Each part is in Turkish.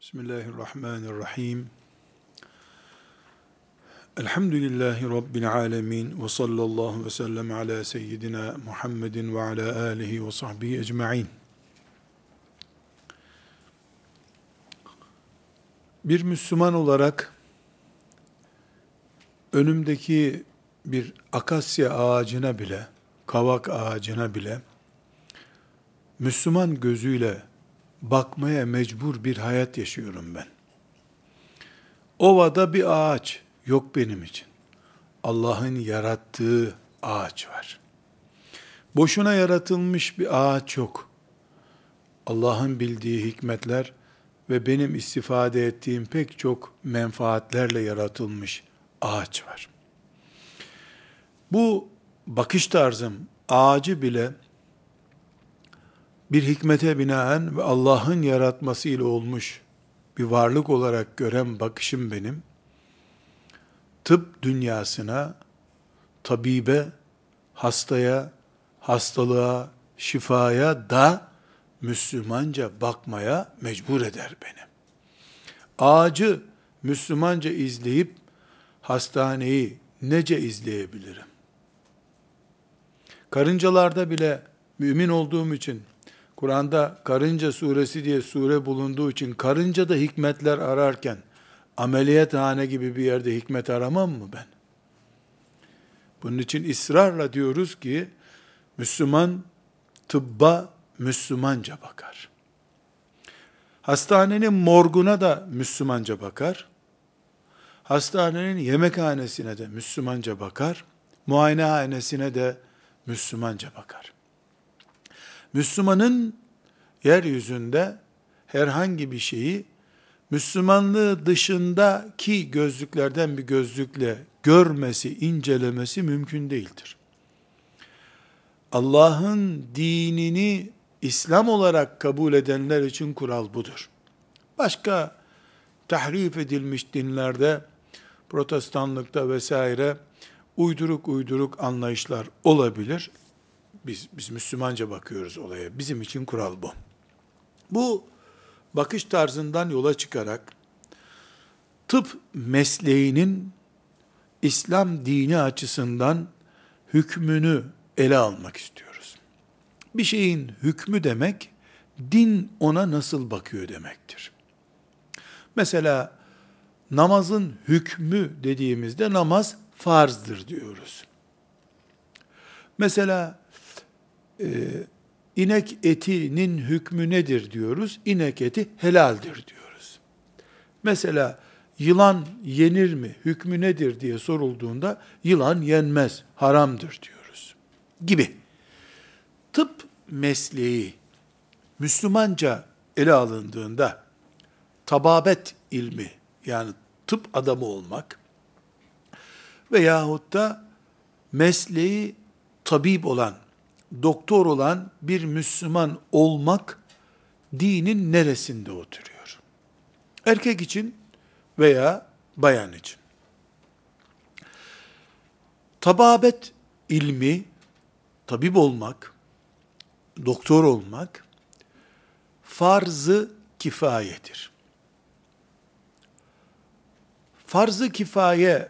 Bismillahirrahmanirrahim. Elhamdülillahi Rabbil alemin ve sallallahu ve sellem ala seyyidina Muhammedin ve ala alihi ve sahbihi ecma'in. Bir Müslüman olarak önümdeki bir akasya ağacına bile, kavak ağacına bile Müslüman gözüyle bakmaya mecbur bir hayat yaşıyorum ben. Ovada bir ağaç yok benim için. Allah'ın yarattığı ağaç var. Boşuna yaratılmış bir ağaç yok. Allah'ın bildiği hikmetler ve benim istifade ettiğim pek çok menfaatlerle yaratılmış ağaç var. Bu bakış tarzım ağacı bile bir hikmete binaen ve Allah'ın yaratması ile olmuş bir varlık olarak gören bakışım benim, tıp dünyasına, tabibe, hastaya, hastalığa, şifaya da Müslümanca bakmaya mecbur eder beni. Ağacı Müslümanca izleyip hastaneyi nece izleyebilirim? Karıncalarda bile mümin olduğum için Kur'an'da karınca suresi diye sure bulunduğu için karınca da hikmetler ararken ameliyathane gibi bir yerde hikmet aramam mı ben? Bunun için ısrarla diyoruz ki Müslüman tıbba Müslümanca bakar. Hastanenin morguna da Müslümanca bakar. Hastanenin yemekhanesine de Müslümanca bakar. Muayenehanesine de Müslümanca bakar. Müslümanın yeryüzünde herhangi bir şeyi Müslümanlığı dışındaki gözlüklerden bir gözlükle görmesi, incelemesi mümkün değildir. Allah'ın dinini İslam olarak kabul edenler için kural budur. Başka tahrif edilmiş dinlerde, protestanlıkta vesaire uyduruk uyduruk anlayışlar olabilir. Biz, biz Müslümanca bakıyoruz olaya. Bizim için kural bu. Bu bakış tarzından yola çıkarak tıp mesleğinin İslam dini açısından hükmünü ele almak istiyoruz. Bir şeyin hükmü demek, din ona nasıl bakıyor demektir. Mesela namazın hükmü dediğimizde namaz farzdır diyoruz. Mesela e, inek etinin hükmü nedir diyoruz? İnek eti helaldir diyoruz. Mesela yılan yenir mi, hükmü nedir diye sorulduğunda yılan yenmez, haramdır diyoruz. Gibi. Tıp mesleği Müslümanca ele alındığında tababet ilmi yani tıp adamı olmak veyahut da mesleği tabip olan doktor olan bir Müslüman olmak dinin neresinde oturuyor? Erkek için veya bayan için. Tababet ilmi, tabip olmak, doktor olmak, farzı kifayedir. Farzı kifaye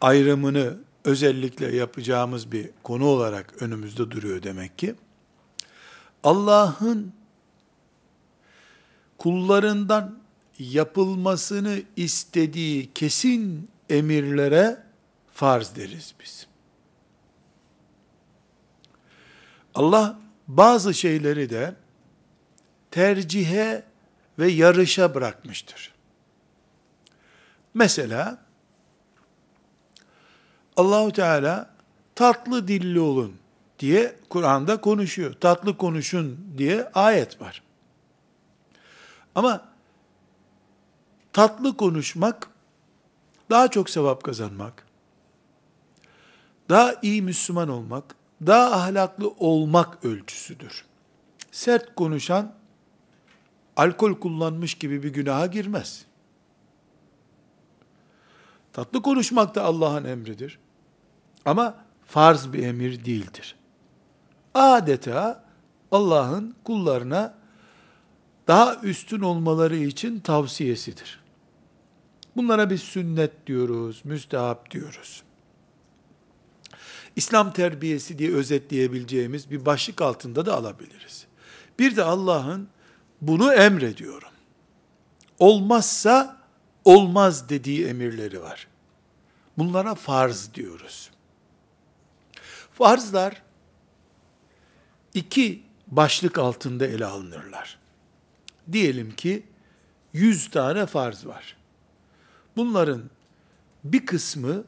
ayrımını özellikle yapacağımız bir konu olarak önümüzde duruyor demek ki. Allah'ın kullarından yapılmasını istediği kesin emirlere farz deriz biz. Allah bazı şeyleri de tercihe ve yarışa bırakmıştır. Mesela Allahu Teala tatlı dilli olun diye Kur'an'da konuşuyor. Tatlı konuşun diye ayet var. Ama tatlı konuşmak daha çok sevap kazanmak, daha iyi Müslüman olmak, daha ahlaklı olmak ölçüsüdür. Sert konuşan alkol kullanmış gibi bir günaha girmez. Tatlı konuşmak da Allah'ın emridir. Ama farz bir emir değildir. Adeta Allah'ın kullarına daha üstün olmaları için tavsiyesidir. Bunlara biz sünnet diyoruz, müstehap diyoruz. İslam terbiyesi diye özetleyebileceğimiz bir başlık altında da alabiliriz. Bir de Allah'ın bunu emrediyorum. Olmazsa olmaz dediği emirleri var. Bunlara farz diyoruz. Farzlar iki başlık altında ele alınırlar. Diyelim ki 100 tane farz var. Bunların bir kısmı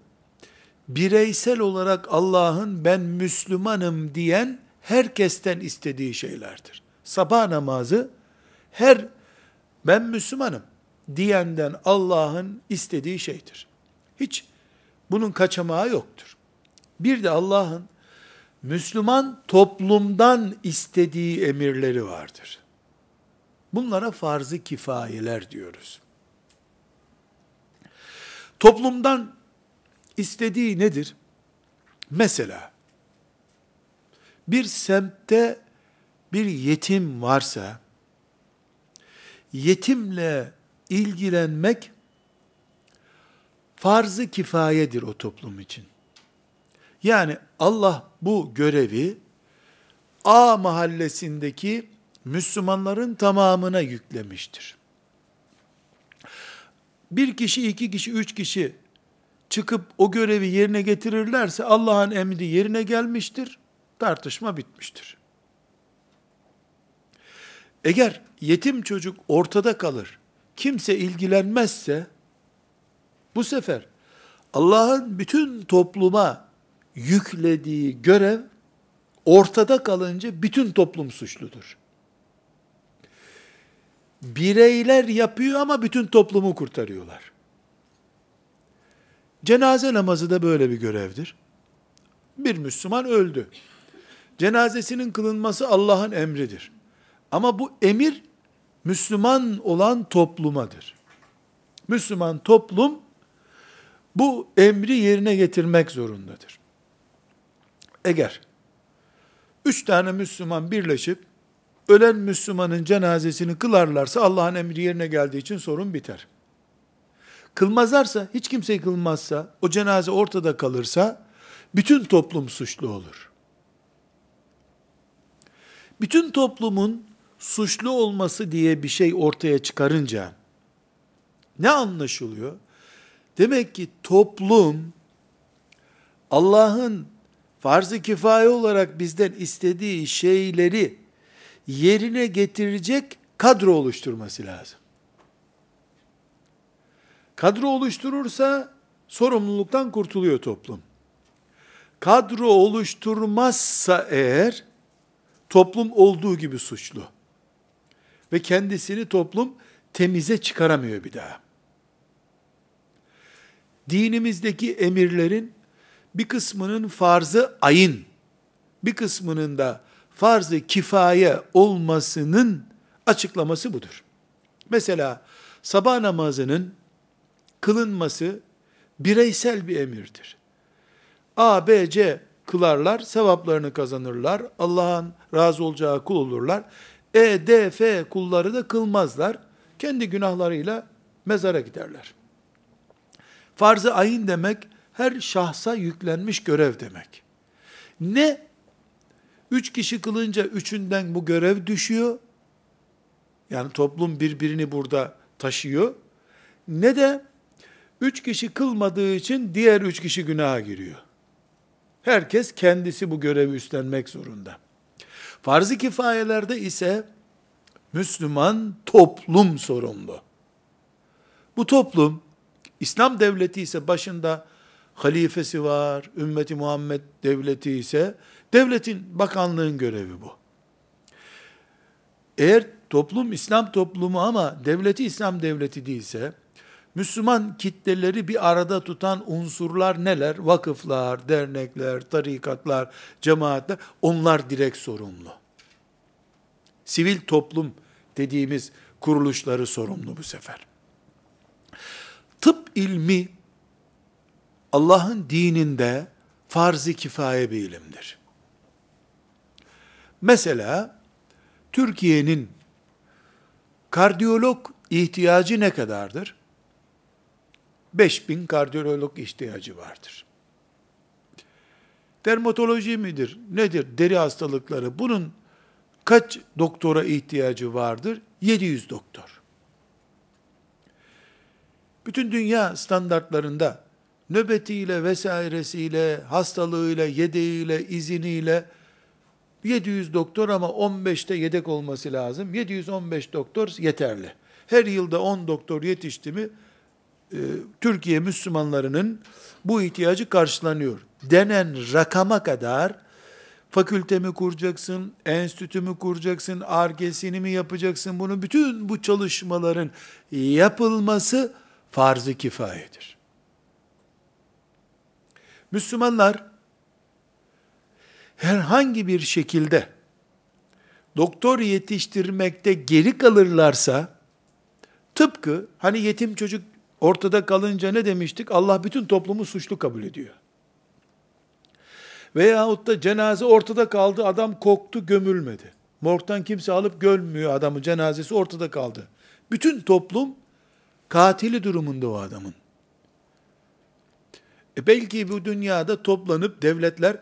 bireysel olarak Allah'ın ben Müslümanım diyen herkesten istediği şeylerdir. Sabah namazı her ben Müslümanım diyenden Allah'ın istediği şeydir. Hiç bunun kaçamağı yoktur. Bir de Allah'ın Müslüman toplumdan istediği emirleri vardır. Bunlara farz-ı kifayeler diyoruz. Toplumdan istediği nedir? Mesela bir semtte bir yetim varsa yetimle ilgilenmek farz-ı kifayedir o toplum için. Yani Allah bu görevi A mahallesindeki Müslümanların tamamına yüklemiştir. Bir kişi, iki kişi, üç kişi çıkıp o görevi yerine getirirlerse Allah'ın emri yerine gelmiştir, tartışma bitmiştir. Eğer yetim çocuk ortada kalır, kimse ilgilenmezse, bu sefer Allah'ın bütün topluma yüklediği görev ortada kalınca bütün toplum suçludur. Bireyler yapıyor ama bütün toplumu kurtarıyorlar. Cenaze namazı da böyle bir görevdir. Bir Müslüman öldü. Cenazesinin kılınması Allah'ın emridir. Ama bu emir Müslüman olan toplumadır. Müslüman toplum bu emri yerine getirmek zorundadır. Eğer üç tane Müslüman birleşip ölen Müslümanın cenazesini kılarlarsa Allah'ın emri yerine geldiği için sorun biter. Kılmazlarsa, hiç kimse kılmazsa, o cenaze ortada kalırsa, bütün toplum suçlu olur. Bütün toplumun suçlu olması diye bir şey ortaya çıkarınca, ne anlaşılıyor? Demek ki toplum, Allah'ın farz-ı kifaye olarak bizden istediği şeyleri yerine getirecek kadro oluşturması lazım. Kadro oluşturursa sorumluluktan kurtuluyor toplum. Kadro oluşturmazsa eğer toplum olduğu gibi suçlu. Ve kendisini toplum temize çıkaramıyor bir daha. Dinimizdeki emirlerin bir kısmının farzı ayın, bir kısmının da farzı kifaye olmasının açıklaması budur. Mesela sabah namazının kılınması bireysel bir emirdir. A, B, C kılarlar, sevaplarını kazanırlar, Allah'ın razı olacağı kul olurlar. E, D, F kulları da kılmazlar. Kendi günahlarıyla mezara giderler. Farz-ı ayın demek, her şahsa yüklenmiş görev demek. Ne? Üç kişi kılınca üçünden bu görev düşüyor. Yani toplum birbirini burada taşıyor. Ne de üç kişi kılmadığı için diğer üç kişi günaha giriyor. Herkes kendisi bu görevi üstlenmek zorunda. Farz-ı kifayelerde ise Müslüman toplum sorumlu. Bu toplum, İslam devleti ise başında halifesi var, ümmeti Muhammed devleti ise devletin, bakanlığın görevi bu. Eğer toplum İslam toplumu ama devleti İslam devleti değilse, Müslüman kitleleri bir arada tutan unsurlar neler? Vakıflar, dernekler, tarikatlar, cemaatler, onlar direkt sorumlu. Sivil toplum dediğimiz kuruluşları sorumlu bu sefer. Tıp ilmi Allah'ın dininde farz-ı kifaye bir ilimdir. Mesela Türkiye'nin Kardiyolog ihtiyacı ne kadardır? 5000 kardiyolog ihtiyacı vardır. Dermatoloji midir? Nedir? Deri hastalıkları. Bunun kaç doktora ihtiyacı vardır? 700 doktor. Bütün dünya standartlarında nöbetiyle vesairesiyle, hastalığıyla, yedeğiyle, iziniyle 700 doktor ama 15'te yedek olması lazım. 715 doktor yeterli. Her yılda 10 doktor yetişti mi e, Türkiye Müslümanlarının bu ihtiyacı karşılanıyor. Denen rakama kadar fakülte mi kuracaksın, enstitü mü kuracaksın, argesini mi yapacaksın bunu bütün bu çalışmaların yapılması farz-ı kifayedir. Müslümanlar herhangi bir şekilde doktor yetiştirmekte geri kalırlarsa tıpkı hani yetim çocuk ortada kalınca ne demiştik? Allah bütün toplumu suçlu kabul ediyor. Veyahut da cenaze ortada kaldı, adam koktu, gömülmedi. Morgdan kimse alıp gömmüyor adamı, cenazesi ortada kaldı. Bütün toplum katili durumunda o adamın. E belki bu dünyada toplanıp devletler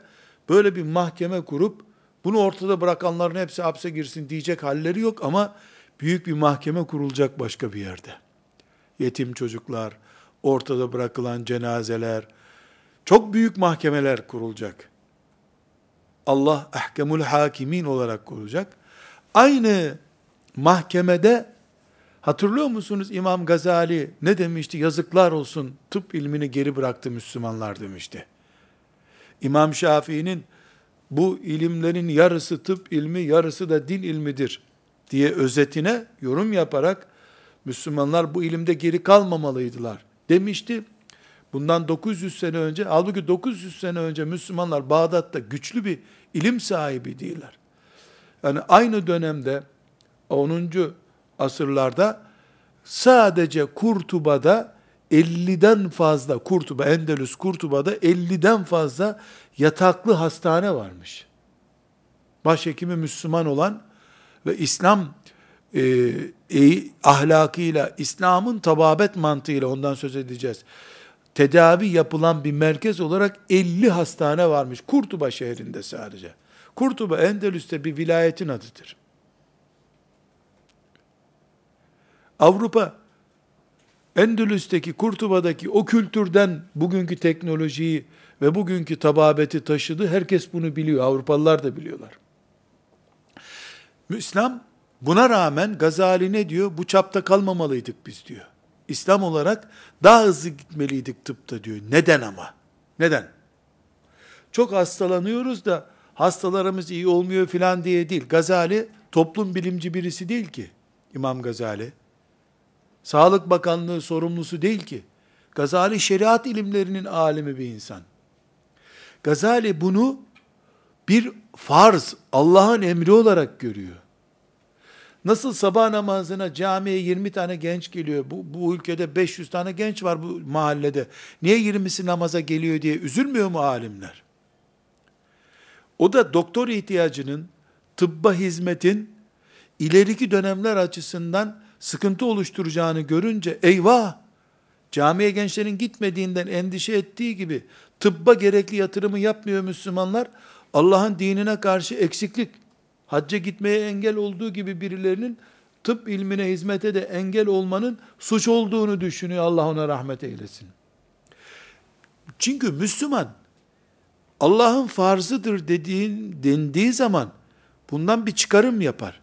böyle bir mahkeme kurup bunu ortada bırakanların hepsi hapse girsin diyecek halleri yok ama büyük bir mahkeme kurulacak başka bir yerde. Yetim çocuklar, ortada bırakılan cenazeler, çok büyük mahkemeler kurulacak. Allah ahkemul hakimin olarak kurulacak. Aynı mahkemede hatırlıyor musunuz İmam Gazali ne demişti? Yazıklar olsun tıp ilmini geri bıraktı Müslümanlar demişti. İmam Şafii'nin bu ilimlerin yarısı tıp ilmi, yarısı da din ilmidir diye özetine yorum yaparak Müslümanlar bu ilimde geri kalmamalıydılar demişti. Bundan 900 sene önce, halbuki 900 sene önce Müslümanlar Bağdat'ta güçlü bir ilim sahibi değiller. Yani aynı dönemde 10. asırlarda sadece Kurtuba'da 50'den fazla Kurtuba, Endülüs Kurtuba'da 50'den fazla yataklı hastane varmış. Başhekimi Müslüman olan ve İslam e, e, ahlakıyla, İslam'ın tababet mantığıyla ondan söz edeceğiz. Tedavi yapılan bir merkez olarak 50 hastane varmış. Kurtuba şehrinde sadece. Kurtuba Endülüs'te bir vilayetin adıdır. Avrupa Endülüs'teki, Kurtuba'daki o kültürden bugünkü teknolojiyi ve bugünkü tababeti taşıdı. Herkes bunu biliyor. Avrupalılar da biliyorlar. İslam buna rağmen Gazali ne diyor? Bu çapta kalmamalıydık biz diyor. İslam olarak daha hızlı gitmeliydik tıpta diyor. Neden ama? Neden? Çok hastalanıyoruz da hastalarımız iyi olmuyor filan diye değil. Gazali toplum bilimci birisi değil ki. İmam Gazali. Sağlık Bakanlığı sorumlusu değil ki. Gazali şeriat ilimlerinin alimi bir insan. Gazali bunu bir farz, Allah'ın emri olarak görüyor. Nasıl sabah namazına camiye 20 tane genç geliyor. Bu, bu ülkede 500 tane genç var bu mahallede. Niye 20'si namaza geliyor diye üzülmüyor mu alimler? O da doktor ihtiyacının, tıbba hizmetin ileriki dönemler açısından sıkıntı oluşturacağını görünce eyvah camiye gençlerin gitmediğinden endişe ettiği gibi tıbba gerekli yatırımı yapmıyor Müslümanlar. Allah'ın dinine karşı eksiklik, hacca gitmeye engel olduğu gibi birilerinin tıp ilmine hizmete de engel olmanın suç olduğunu düşünüyor. Allah ona rahmet eylesin. Çünkü Müslüman Allah'ın farzıdır dediğin dendiği zaman bundan bir çıkarım yapar.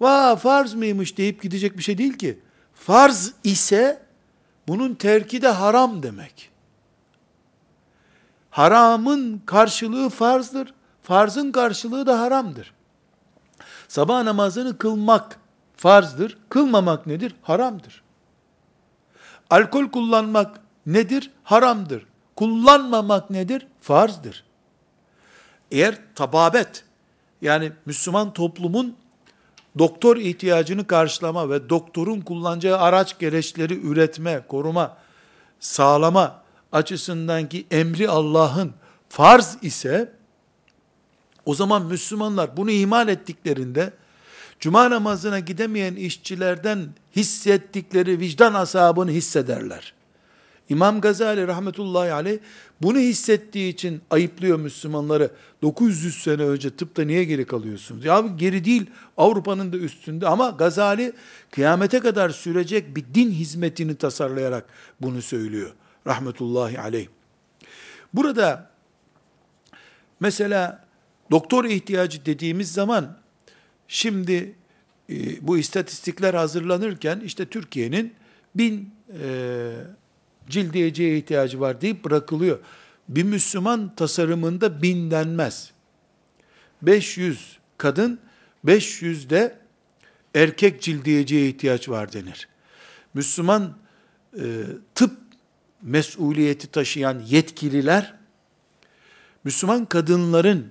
Va farz mıymış deyip gidecek bir şey değil ki. Farz ise bunun terki de haram demek. Haramın karşılığı farzdır. Farzın karşılığı da haramdır. Sabah namazını kılmak farzdır. Kılmamak nedir? Haramdır. Alkol kullanmak nedir? Haramdır. Kullanmamak nedir? Farzdır. Eğer tababet, yani Müslüman toplumun doktor ihtiyacını karşılama ve doktorun kullanacağı araç gereçleri üretme, koruma, sağlama açısından ki emri Allah'ın farz ise o zaman Müslümanlar bunu ihmal ettiklerinde Cuma namazına gidemeyen işçilerden hissettikleri vicdan asabını hissederler. İmam Gazali rahmetullahi aleyh bunu hissettiği için ayıplıyor Müslümanları. 900 sene önce tıpta niye geri kalıyorsunuz? Ya geri değil Avrupa'nın da üstünde ama Gazali kıyamete kadar sürecek bir din hizmetini tasarlayarak bunu söylüyor. Rahmetullahi aleyh. Burada mesela doktor ihtiyacı dediğimiz zaman şimdi e, bu istatistikler hazırlanırken işte Türkiye'nin bin e, cildiyeciye ihtiyacı var deyip bırakılıyor. Bir Müslüman tasarımında bin denmez. 500 kadın, 500 de erkek cildiyeciye ihtiyaç var denir. Müslüman e, tıp mesuliyeti taşıyan yetkililer, Müslüman kadınların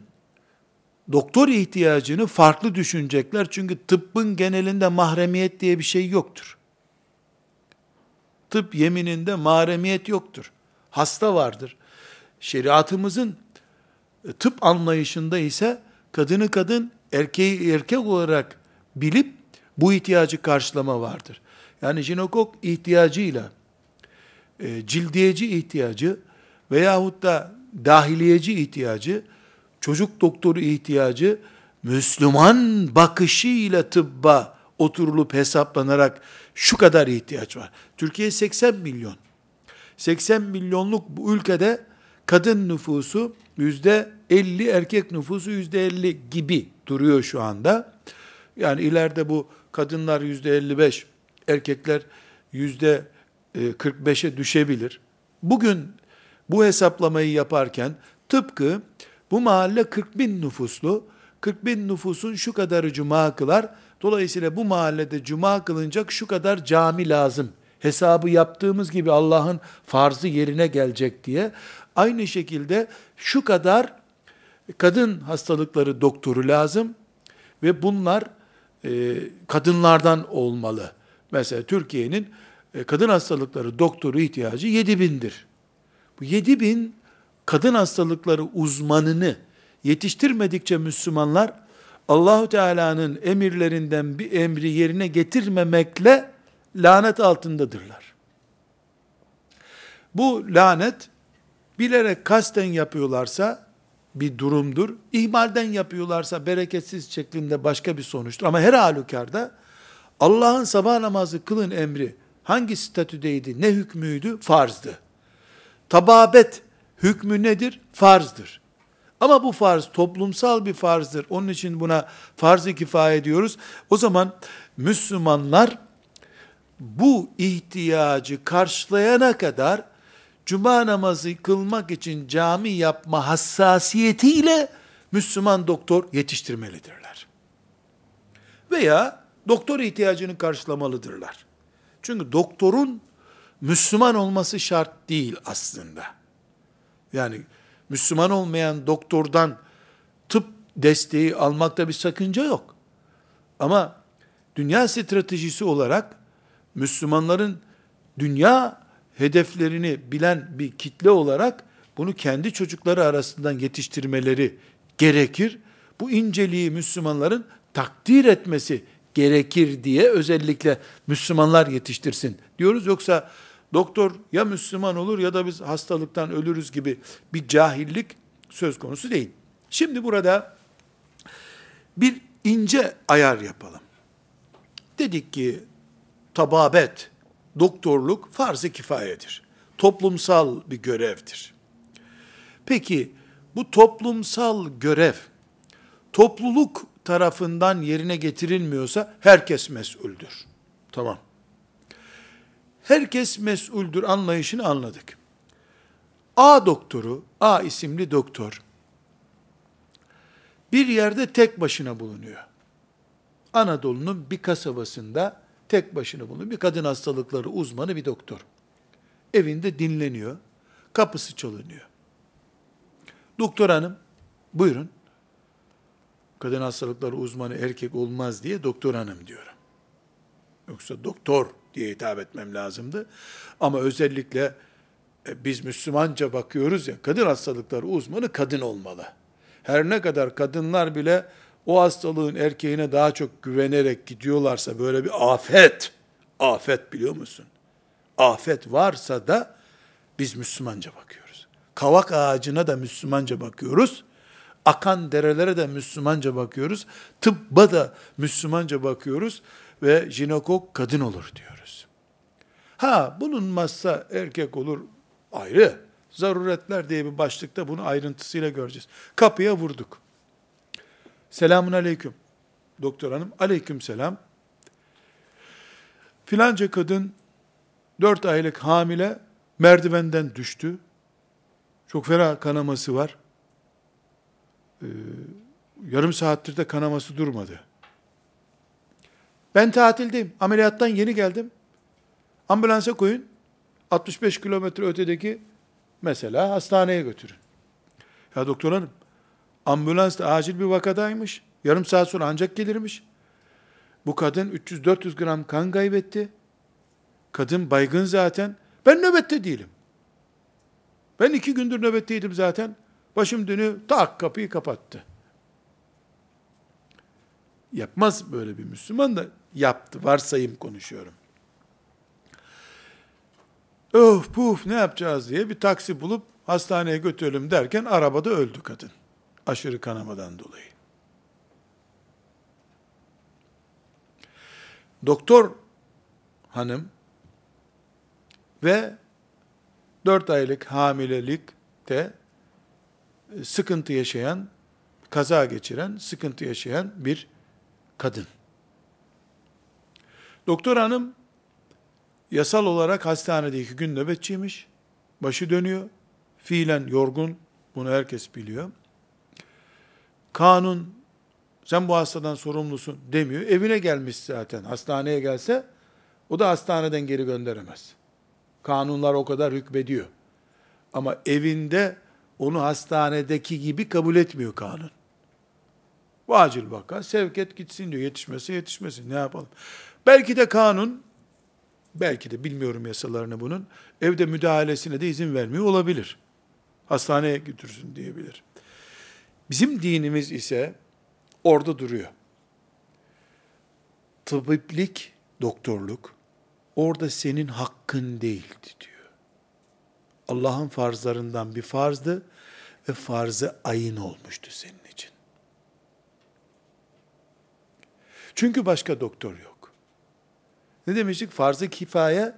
doktor ihtiyacını farklı düşünecekler. Çünkü tıbbın genelinde mahremiyet diye bir şey yoktur. Tıp yemininde mahremiyet yoktur. Hasta vardır. Şeriatımızın e, tıp anlayışında ise kadını kadın, erkeği erkek olarak bilip bu ihtiyacı karşılama vardır. Yani jinekok ihtiyacıyla e, cildiyeci ihtiyacı veyahut da dahiliyeci ihtiyacı, çocuk doktoru ihtiyacı Müslüman bakışıyla tıbba oturulup hesaplanarak şu kadar ihtiyaç var. Türkiye 80 milyon. 80 milyonluk bu ülkede kadın nüfusu yüzde 50, erkek nüfusu yüzde 50 gibi duruyor şu anda. Yani ileride bu kadınlar yüzde 55, erkekler yüzde 45'e düşebilir. Bugün bu hesaplamayı yaparken tıpkı bu mahalle 40 bin nüfuslu, 40 bin nüfusun şu kadarı cuma kılar, dolayısıyla bu mahallede cuma kılınacak şu kadar cami lazım. Hesabı yaptığımız gibi Allah'ın farzı yerine gelecek diye. Aynı şekilde şu kadar kadın hastalıkları doktoru lazım ve bunlar e, kadınlardan olmalı. Mesela Türkiye'nin e, kadın hastalıkları doktoru ihtiyacı 7 bindir. Bu 7 bin kadın hastalıkları uzmanını yetiştirmedikçe Müslümanlar Allahu Teala'nın emirlerinden bir emri yerine getirmemekle lanet altındadırlar. Bu lanet bilerek kasten yapıyorlarsa bir durumdur. İhmalden yapıyorlarsa bereketsiz şeklinde başka bir sonuçtur. Ama her halükarda Allah'ın sabah namazı kılın emri hangi statüdeydi, ne hükmüydü? Farzdı. Tababet hükmü nedir? Farzdır. Ama bu farz toplumsal bir farzdır. Onun için buna farz-ı kifaye diyoruz. O zaman Müslümanlar bu ihtiyacı karşılayana kadar cuma namazı kılmak için cami yapma hassasiyetiyle Müslüman doktor yetiştirmelidirler. Veya doktor ihtiyacını karşılamalıdırlar. Çünkü doktorun Müslüman olması şart değil aslında. Yani Müslüman olmayan doktordan tıp desteği almakta bir sakınca yok. Ama dünya stratejisi olarak Müslümanların dünya hedeflerini bilen bir kitle olarak bunu kendi çocukları arasından yetiştirmeleri gerekir. Bu inceliği Müslümanların takdir etmesi gerekir diye özellikle Müslümanlar yetiştirsin diyoruz. Yoksa doktor ya Müslüman olur ya da biz hastalıktan ölürüz gibi bir cahillik söz konusu değil. Şimdi burada bir ince ayar yapalım. Dedik ki tababet, doktorluk farz-ı kifayedir. Toplumsal bir görevdir. Peki bu toplumsal görev topluluk tarafından yerine getirilmiyorsa herkes mesuldür. Tamam. Herkes mesuldür anlayışını anladık. A doktoru, A isimli doktor bir yerde tek başına bulunuyor. Anadolu'nun bir kasabasında tek başına bulunuyor. Bir kadın hastalıkları uzmanı bir doktor. Evinde dinleniyor. Kapısı çalınıyor. Doktor hanım, buyurun kadın hastalıkları uzmanı erkek olmaz diye doktor hanım diyorum. Yoksa doktor diye hitap etmem lazımdı. Ama özellikle e, biz Müslümanca bakıyoruz ya, kadın hastalıkları uzmanı kadın olmalı. Her ne kadar kadınlar bile o hastalığın erkeğine daha çok güvenerek gidiyorlarsa böyle bir afet, afet biliyor musun? Afet varsa da biz Müslümanca bakıyoruz. Kavak ağacına da Müslümanca bakıyoruz. Akan derelere de Müslümanca bakıyoruz. Tıbba da Müslümanca bakıyoruz ve jinekok kadın olur diyoruz. Ha bulunmazsa erkek olur ayrı. Zaruretler diye bir başlıkta bunu ayrıntısıyla göreceğiz. Kapıya vurduk. Selamun aleyküm. Doktor hanım, aleyküm selam. Filanca kadın dört aylık hamile merdivenden düştü. Çok ferah kanaması var. Ee, yarım saattir de kanaması durmadı. Ben tatildeyim. Ameliyattan yeni geldim. Ambulansa koyun. 65 kilometre ötedeki mesela hastaneye götürün. Ya doktor hanım, ambulans da acil bir vakadaymış. Yarım saat sonra ancak gelirmiş. Bu kadın 300-400 gram kan kaybetti. Kadın baygın zaten. Ben nöbette değilim. Ben iki gündür nöbetteydim zaten. Başım dönüyor, tak kapıyı kapattı. Yapmaz böyle bir Müslüman da yaptı. Varsayım konuşuyorum. Öf puf ne yapacağız diye bir taksi bulup hastaneye götürelim derken arabada öldü kadın. Aşırı kanamadan dolayı. Doktor hanım ve 4 aylık hamilelikte e, sıkıntı yaşayan, kaza geçiren, sıkıntı yaşayan bir kadın. Doktor hanım yasal olarak hastanede iki gün nöbetçiymiş. Başı dönüyor. Fiilen yorgun. Bunu herkes biliyor. Kanun sen bu hastadan sorumlusun demiyor. Evine gelmiş zaten. Hastaneye gelse o da hastaneden geri gönderemez. Kanunlar o kadar hükmediyor. Ama evinde onu hastanedeki gibi kabul etmiyor kanun. Bu acil vaka sevk et gitsin diyor. Yetişmese yetişmesin ne yapalım. Belki de kanun, belki de bilmiyorum yasalarını bunun, evde müdahalesine de izin vermiyor olabilir. Hastaneye götürsün diyebilir. Bizim dinimiz ise orada duruyor. Tıbiplik, doktorluk, orada senin hakkın değildi diyor. Allah'ın farzlarından bir farzdı ve farzı ayın olmuştu senin için. Çünkü başka doktor yok. Ne demiştik? Farz-ı kifaye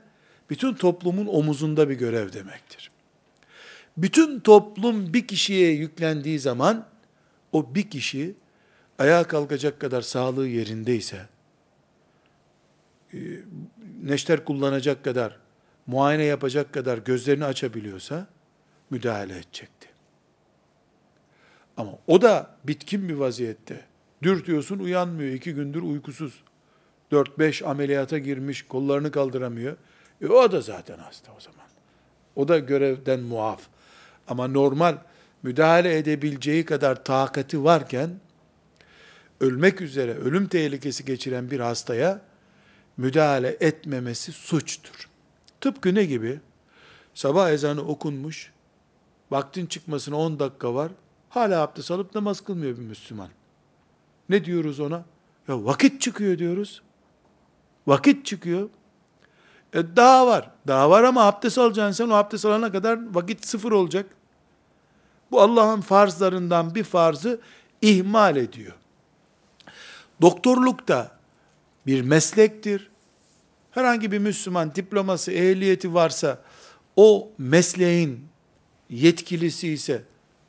bütün toplumun omuzunda bir görev demektir. Bütün toplum bir kişiye yüklendiği zaman o bir kişi ayağa kalkacak kadar sağlığı yerindeyse, e, neşter kullanacak kadar, muayene yapacak kadar gözlerini açabiliyorsa müdahale edecekti. Ama o da bitkin bir vaziyette. Dürtüyorsun uyanmıyor. iki gündür uykusuz. Dört beş ameliyata girmiş, kollarını kaldıramıyor. E o da zaten hasta o zaman. O da görevden muaf. Ama normal müdahale edebileceği kadar takati varken, ölmek üzere, ölüm tehlikesi geçiren bir hastaya müdahale etmemesi suçtur. Tıpkı ne gibi? Sabah ezanı okunmuş, vaktin çıkmasına 10 dakika var, hala abdest alıp namaz kılmıyor bir Müslüman. Ne diyoruz ona? Ya vakit çıkıyor diyoruz. Vakit çıkıyor. E daha var. Daha var ama abdest alacaksın sen o abdest alana kadar vakit sıfır olacak. Bu Allah'ın farzlarından bir farzı ihmal ediyor. Doktorluk da bir meslektir. Herhangi bir Müslüman diploması, ehliyeti varsa o mesleğin yetkilisi ise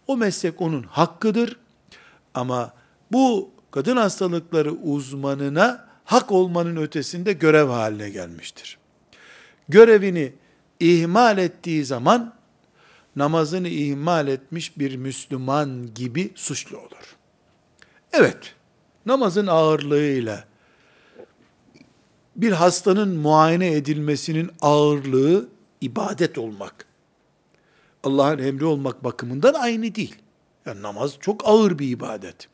o meslek onun hakkıdır. Ama bu kadın hastalıkları uzmanına hak olmanın ötesinde görev haline gelmiştir. Görevini ihmal ettiği zaman namazını ihmal etmiş bir Müslüman gibi suçlu olur. Evet, namazın ağırlığıyla bir hastanın muayene edilmesinin ağırlığı ibadet olmak, Allah'ın emri olmak bakımından aynı değil. Yani namaz çok ağır bir ibadet.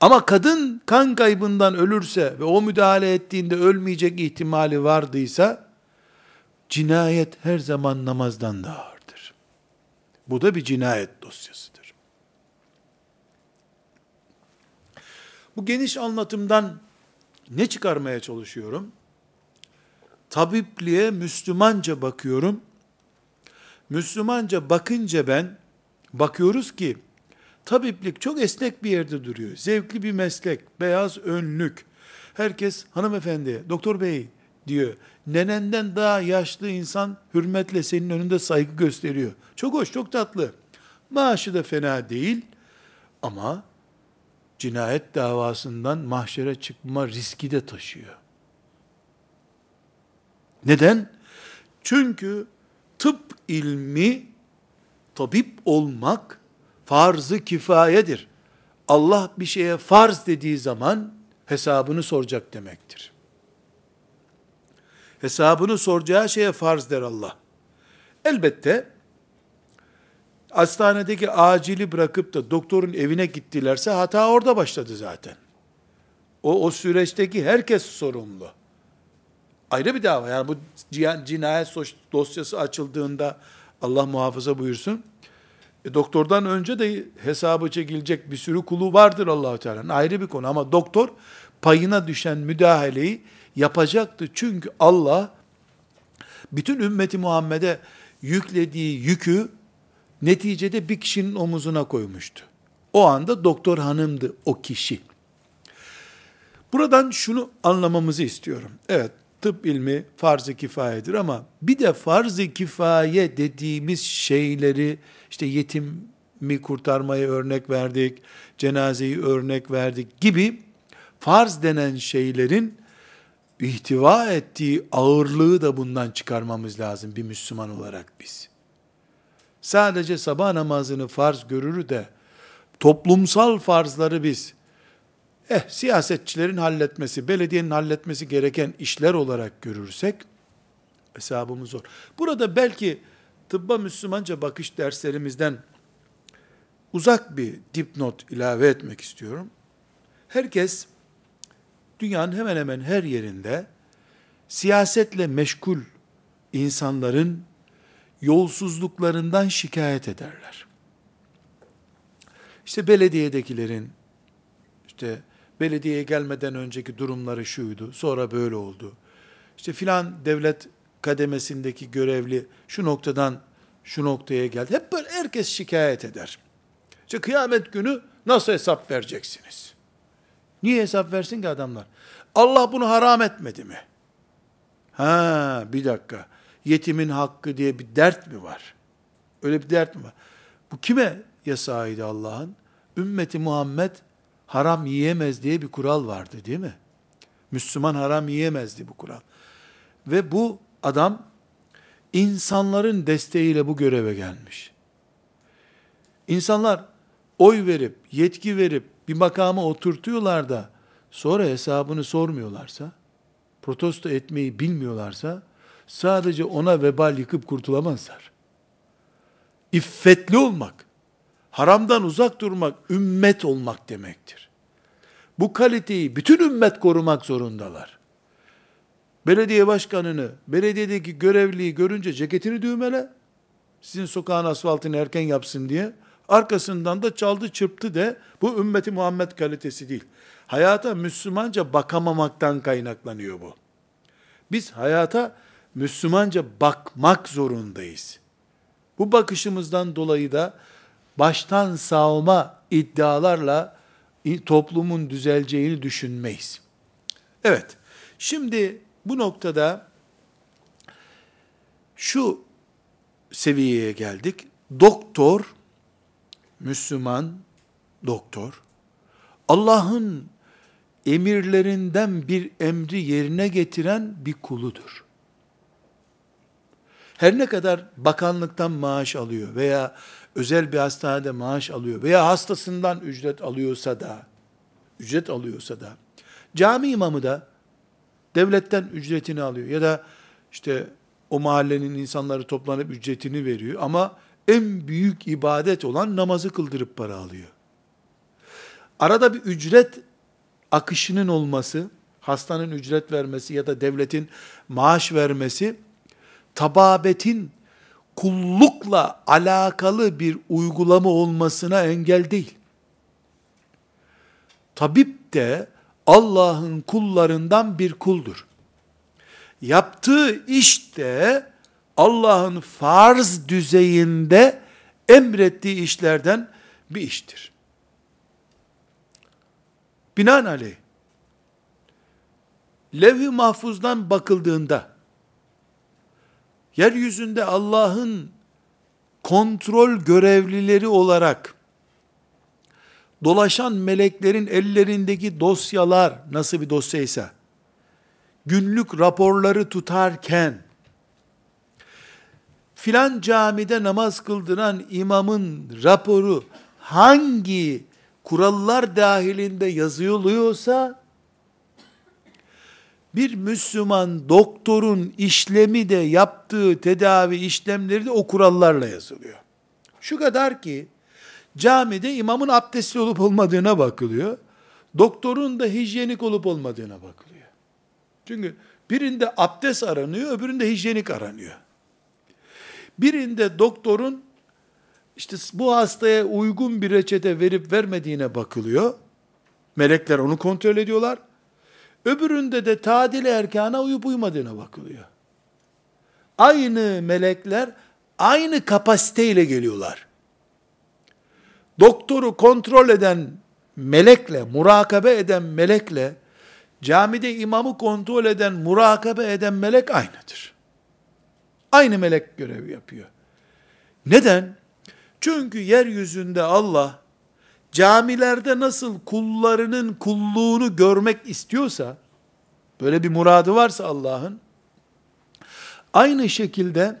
Ama kadın kan kaybından ölürse ve o müdahale ettiğinde ölmeyecek ihtimali vardıysa, cinayet her zaman namazdan daha ağırdır. Bu da bir cinayet dosyasıdır. Bu geniş anlatımdan ne çıkarmaya çalışıyorum? Tabipliğe Müslümanca bakıyorum. Müslümanca bakınca ben bakıyoruz ki tabiplik çok esnek bir yerde duruyor. Zevkli bir meslek, beyaz önlük. Herkes hanımefendi, doktor bey diyor. Nenenden daha yaşlı insan hürmetle senin önünde saygı gösteriyor. Çok hoş, çok tatlı. Maaşı da fena değil ama cinayet davasından mahşere çıkma riski de taşıyor. Neden? Çünkü tıp ilmi, tabip olmak farz-ı kifayedir. Allah bir şeye farz dediği zaman hesabını soracak demektir. Hesabını soracağı şeye farz der Allah. Elbette hastanedeki acili bırakıp da doktorun evine gittilerse hata orada başladı zaten. O, o süreçteki herkes sorumlu. Ayrı bir dava. Yani bu cinayet dosyası açıldığında Allah muhafaza buyursun. E, doktordan önce de hesabı çekilecek bir sürü kulu vardır allah Teala'nın. Ayrı bir konu ama doktor payına düşen müdahaleyi yapacaktı. Çünkü Allah bütün ümmeti Muhammed'e yüklediği yükü neticede bir kişinin omuzuna koymuştu. O anda doktor hanımdı o kişi. Buradan şunu anlamamızı istiyorum. Evet, tıp ilmi farz-ı kifayedir ama bir de farz-ı kifaye dediğimiz şeyleri işte yetim mi kurtarmayı örnek verdik, cenazeyi örnek verdik gibi farz denen şeylerin ihtiva ettiği ağırlığı da bundan çıkarmamız lazım bir Müslüman olarak biz. Sadece sabah namazını farz görür de toplumsal farzları biz eh siyasetçilerin halletmesi, belediyenin halletmesi gereken işler olarak görürsek hesabımız zor. Burada belki tıbba Müslümanca bakış derslerimizden uzak bir dipnot ilave etmek istiyorum. Herkes dünyanın hemen hemen her yerinde siyasetle meşgul insanların yolsuzluklarından şikayet ederler. İşte belediyedekilerin işte belediyeye gelmeden önceki durumları şuydu, sonra böyle oldu. İşte filan devlet kademesindeki görevli şu noktadan şu noktaya geldi. Hep böyle herkes şikayet eder. İşte kıyamet günü nasıl hesap vereceksiniz? Niye hesap versin ki adamlar? Allah bunu haram etmedi mi? Ha bir dakika. Yetimin hakkı diye bir dert mi var? Öyle bir dert mi var? Bu kime yasağıydı Allah'ın? Ümmeti Muhammed haram yiyemez diye bir kural vardı değil mi? Müslüman haram yiyemezdi bu kural. Ve bu adam insanların desteğiyle bu göreve gelmiş. İnsanlar oy verip, yetki verip bir makama oturtuyorlar da sonra hesabını sormuyorlarsa, protesto etmeyi bilmiyorlarsa sadece ona vebal yıkıp kurtulamazlar. İffetli olmak, haramdan uzak durmak, ümmet olmak demektir. Bu kaliteyi bütün ümmet korumak zorundalar. Belediye başkanını, belediyedeki görevliyi görünce ceketini düğmele, sizin sokağın asfaltını erken yapsın diye, arkasından da çaldı çırptı de, bu ümmeti Muhammed kalitesi değil. Hayata Müslümanca bakamamaktan kaynaklanıyor bu. Biz hayata Müslümanca bakmak zorundayız. Bu bakışımızdan dolayı da baştan sağma iddialarla toplumun düzeleceğini düşünmeyiz. Evet, şimdi bu noktada şu seviyeye geldik. Doktor, Müslüman doktor, Allah'ın emirlerinden bir emri yerine getiren bir kuludur. Her ne kadar bakanlıktan maaş alıyor veya özel bir hastanede maaş alıyor veya hastasından ücret alıyorsa da, ücret alıyorsa da, cami imamı da devletten ücretini alıyor ya da işte o mahallenin insanları toplanıp ücretini veriyor ama en büyük ibadet olan namazı kıldırıp para alıyor. Arada bir ücret akışının olması, hastanın ücret vermesi ya da devletin maaş vermesi tababetin kullukla alakalı bir uygulama olmasına engel değil. tabip de Allah'ın kullarından bir kuldur. Yaptığı iş de Allah'ın farz düzeyinde emrettiği işlerden bir iştir. Binaenaleyh, levh-i mahfuzdan bakıldığında, yeryüzünde Allah'ın kontrol görevlileri olarak dolaşan meleklerin ellerindeki dosyalar nasıl bir dosyaysa günlük raporları tutarken filan camide namaz kıldıran imamın raporu hangi kurallar dahilinde yazılıyorsa bir Müslüman doktorun işlemi de yaptığı tedavi işlemleri de o kurallarla yazılıyor. Şu kadar ki camide imamın abdestli olup olmadığına bakılıyor. Doktorun da hijyenik olup olmadığına bakılıyor. Çünkü birinde abdest aranıyor, öbüründe hijyenik aranıyor. Birinde doktorun işte bu hastaya uygun bir reçete verip vermediğine bakılıyor. Melekler onu kontrol ediyorlar. Öbüründe de tadil erkana uyup uymadığına bakılıyor. Aynı melekler aynı kapasiteyle geliyorlar. Doktoru kontrol eden melekle, murakabe eden melekle, camide imamı kontrol eden, murakabe eden melek aynıdır. Aynı melek görev yapıyor. Neden? Çünkü yeryüzünde Allah camilerde nasıl kullarının kulluğunu görmek istiyorsa, böyle bir muradı varsa Allah'ın, aynı şekilde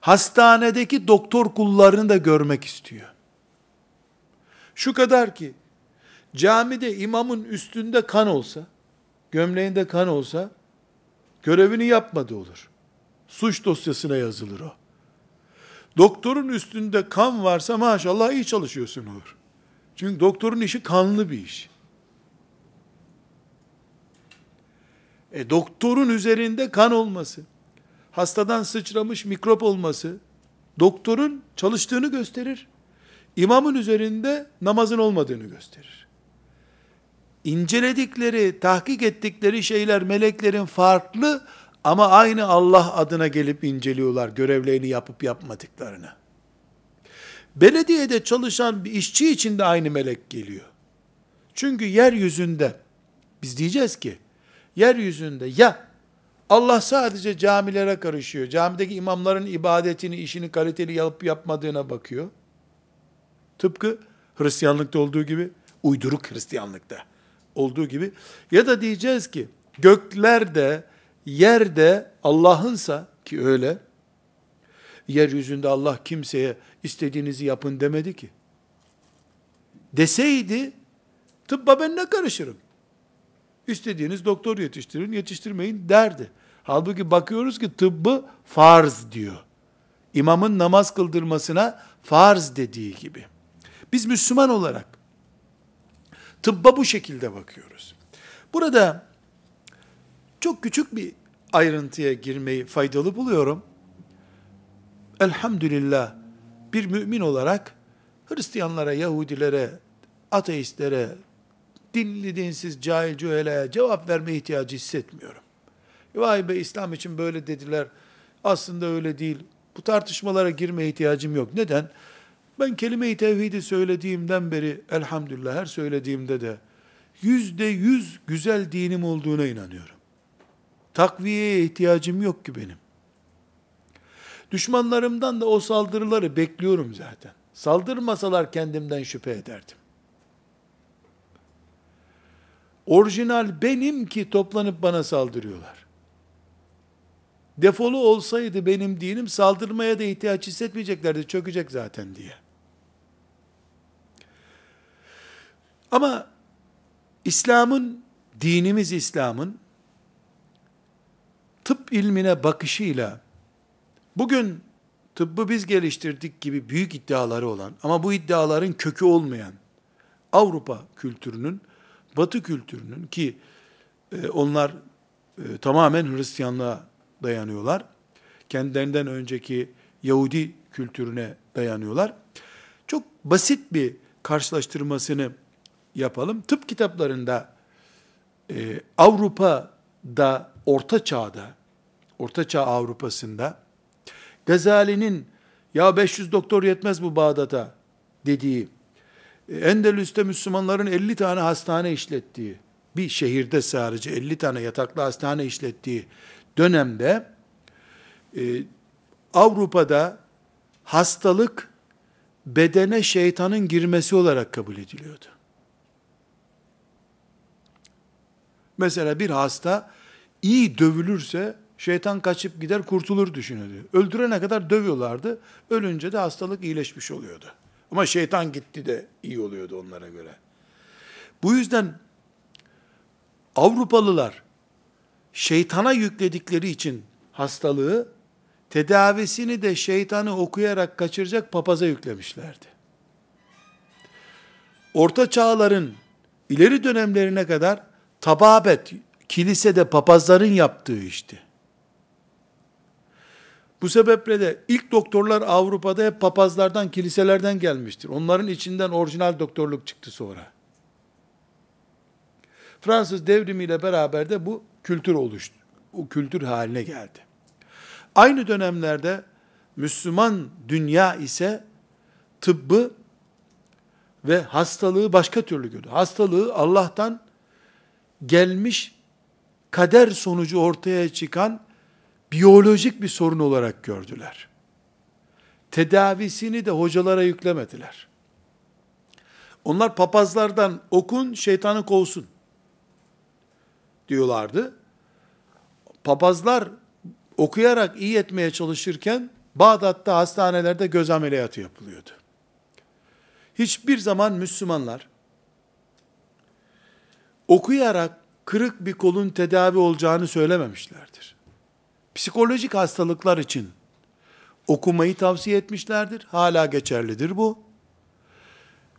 hastanedeki doktor kullarını da görmek istiyor. Şu kadar ki, camide imamın üstünde kan olsa, gömleğinde kan olsa, görevini yapmadı olur. Suç dosyasına yazılır o. Doktorun üstünde kan varsa maşallah iyi çalışıyorsun olur. Çünkü doktorun işi kanlı bir iş. E doktorun üzerinde kan olması, hastadan sıçramış mikrop olması, doktorun çalıştığını gösterir. İmamın üzerinde namazın olmadığını gösterir. İnceledikleri, tahkik ettikleri şeyler meleklerin farklı ama aynı Allah adına gelip inceliyorlar görevlerini yapıp yapmadıklarını. Belediyede çalışan bir işçi için de aynı melek geliyor. Çünkü yeryüzünde biz diyeceğiz ki yeryüzünde ya Allah sadece camilere karışıyor. Camideki imamların ibadetini, işini kaliteli yapıp yapmadığına bakıyor. Tıpkı Hristiyanlıkta olduğu gibi, uyduruk Hristiyanlıkta olduğu gibi. Ya da diyeceğiz ki göklerde, yerde Allah'ınsa ki öyle, yeryüzünde Allah kimseye istediğinizi yapın demedi ki. Deseydi, tıbba ben ne karışırım? İstediğiniz doktor yetiştirin, yetiştirmeyin derdi. Halbuki bakıyoruz ki tıbbı farz diyor. İmamın namaz kıldırmasına farz dediği gibi. Biz Müslüman olarak tıbba bu şekilde bakıyoruz. Burada çok küçük bir ayrıntıya girmeyi faydalı buluyorum. Elhamdülillah bir mümin olarak Hristiyanlara, Yahudilere, ateistlere, dinli dinsiz, cahil cühelaya cevap verme ihtiyacı hissetmiyorum. Vay be İslam için böyle dediler. Aslında öyle değil. Bu tartışmalara girme ihtiyacım yok. Neden? Ben kelime-i tevhidi söylediğimden beri elhamdülillah her söylediğimde de yüzde yüz güzel dinim olduğuna inanıyorum. Takviyeye ihtiyacım yok ki benim. Düşmanlarımdan da o saldırıları bekliyorum zaten. Saldırmasalar kendimden şüphe ederdim. Orijinal benim ki toplanıp bana saldırıyorlar. Defolu olsaydı benim dinim saldırmaya da ihtiyaç hissetmeyeceklerdi. Çökecek zaten diye. Ama İslam'ın, dinimiz İslam'ın tıp ilmine bakışıyla bugün tıbbı biz geliştirdik gibi büyük iddiaları olan ama bu iddiaların kökü olmayan Avrupa kültürünün, Batı kültürünün ki e, onlar e, tamamen Hristiyanlığa dayanıyorlar. Kendilerinden önceki Yahudi kültürüne dayanıyorlar. Çok basit bir karşılaştırmasını yapalım. Tıp kitaplarında e, Avrupa'da, Orta Çağ'da, Orta Çağ Avrupa'sında Gazali'nin ya 500 doktor yetmez bu Bağdat'a dediği, e, Endülüs'te Müslümanların 50 tane hastane işlettiği, bir şehirde sadece 50 tane yataklı hastane işlettiği dönemde e, Avrupa'da hastalık bedene şeytanın girmesi olarak kabul ediliyordu. Mesela bir hasta iyi dövülürse şeytan kaçıp gider kurtulur düşünüyordu. Öldürene kadar dövüyorlardı. Ölünce de hastalık iyileşmiş oluyordu. Ama şeytan gitti de iyi oluyordu onlara göre. Bu yüzden Avrupalılar şeytana yükledikleri için hastalığı tedavisini de şeytanı okuyarak kaçıracak papaza yüklemişlerdi. Orta çağların ileri dönemlerine kadar tababet, kilisede papazların yaptığı işti. Bu sebeple de ilk doktorlar Avrupa'da hep papazlardan, kiliselerden gelmiştir. Onların içinden orijinal doktorluk çıktı sonra. Fransız devrimiyle beraber de bu kültür oluştu. O kültür haline geldi. Aynı dönemlerde Müslüman dünya ise tıbbı ve hastalığı başka türlü gördü. Hastalığı Allah'tan gelmiş kader sonucu ortaya çıkan biyolojik bir sorun olarak gördüler. Tedavisini de hocalara yüklemediler. Onlar papazlardan okun şeytanı kovsun diyorlardı. Papazlar okuyarak iyi etmeye çalışırken Bağdat'ta hastanelerde göz ameliyatı yapılıyordu. Hiçbir zaman Müslümanlar okuyarak kırık bir kolun tedavi olacağını söylememişlerdir. Psikolojik hastalıklar için okumayı tavsiye etmişlerdir. Hala geçerlidir bu.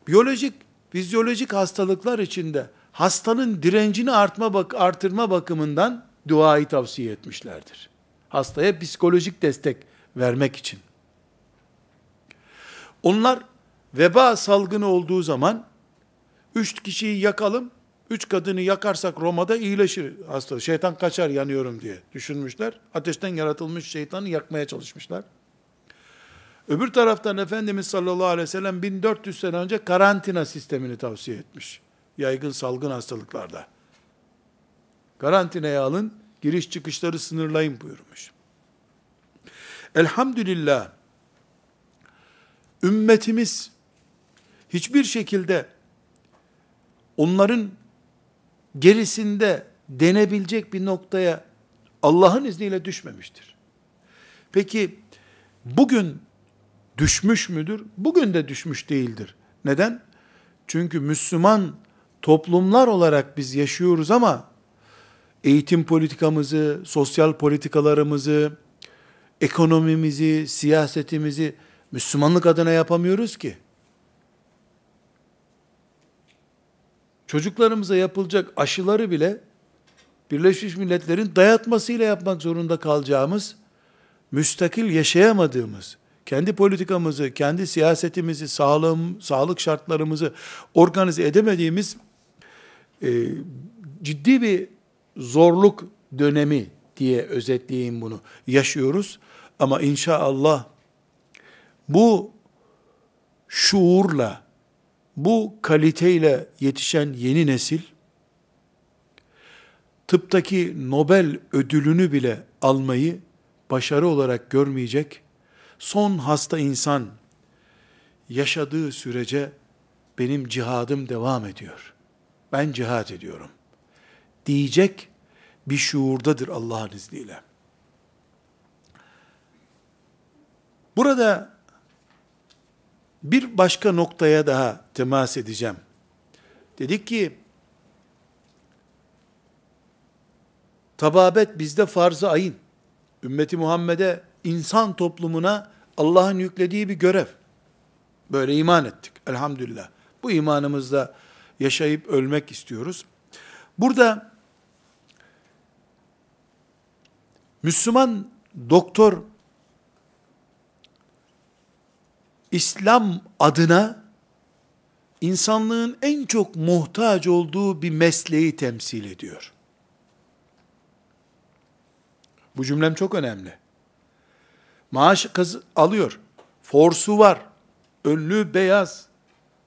Biyolojik, fizyolojik hastalıklar içinde hastanın direncini artma artırma bakımından duayı tavsiye etmişlerdir. Hastaya psikolojik destek vermek için. Onlar veba salgını olduğu zaman üç kişiyi yakalım, üç kadını yakarsak Roma'da iyileşir hasta. Şeytan kaçar yanıyorum diye düşünmüşler. Ateşten yaratılmış şeytanı yakmaya çalışmışlar. Öbür taraftan Efendimiz sallallahu aleyhi ve sellem 1400 sene önce karantina sistemini tavsiye etmiş. Yaygın salgın hastalıklarda. Karantinaya alın, giriş çıkışları sınırlayın buyurmuş. Elhamdülillah, ümmetimiz hiçbir şekilde onların gerisinde denebilecek bir noktaya Allah'ın izniyle düşmemiştir. Peki bugün düşmüş müdür? Bugün de düşmüş değildir. Neden? Çünkü Müslüman toplumlar olarak biz yaşıyoruz ama eğitim politikamızı, sosyal politikalarımızı, ekonomimizi, siyasetimizi Müslümanlık adına yapamıyoruz ki. Çocuklarımıza yapılacak aşıları bile Birleşmiş Milletler'in dayatmasıyla yapmak zorunda kalacağımız, müstakil yaşayamadığımız, kendi politikamızı, kendi siyasetimizi, sağlığım, sağlık şartlarımızı organize edemediğimiz e, ciddi bir zorluk dönemi diye özetleyeyim bunu. Yaşıyoruz ama inşallah bu şuurla, bu kaliteyle yetişen yeni nesil, tıptaki Nobel ödülünü bile almayı başarı olarak görmeyecek, son hasta insan yaşadığı sürece benim cihadım devam ediyor. Ben cihad ediyorum. Diyecek bir şuurdadır Allah'ın izniyle. Burada bir başka noktaya daha temas edeceğim. Dedik ki, tababet bizde farz-ı ayın. Ümmeti Muhammed'e, insan toplumuna Allah'ın yüklediği bir görev. Böyle iman ettik elhamdülillah. Bu imanımızda yaşayıp ölmek istiyoruz. Burada Müslüman doktor İslam adına insanlığın en çok muhtaç olduğu bir mesleği temsil ediyor. Bu cümlem çok önemli. Maaş kız alıyor. Forsu var. Önlü beyaz.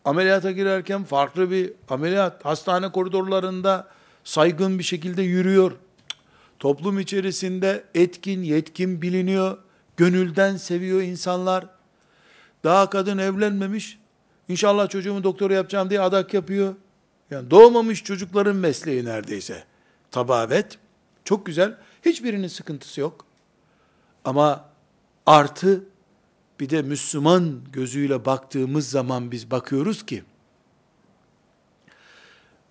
Ameliyata girerken farklı bir ameliyat. Hastane koridorlarında saygın bir şekilde yürüyor. Toplum içerisinde etkin, yetkin biliniyor. Gönülden seviyor insanlar. Daha kadın evlenmemiş. İnşallah çocuğumu doktor yapacağım diye adak yapıyor. Yani doğmamış çocukların mesleği neredeyse. Tababet. Çok güzel. Hiçbirinin sıkıntısı yok. Ama artı bir de Müslüman gözüyle baktığımız zaman biz bakıyoruz ki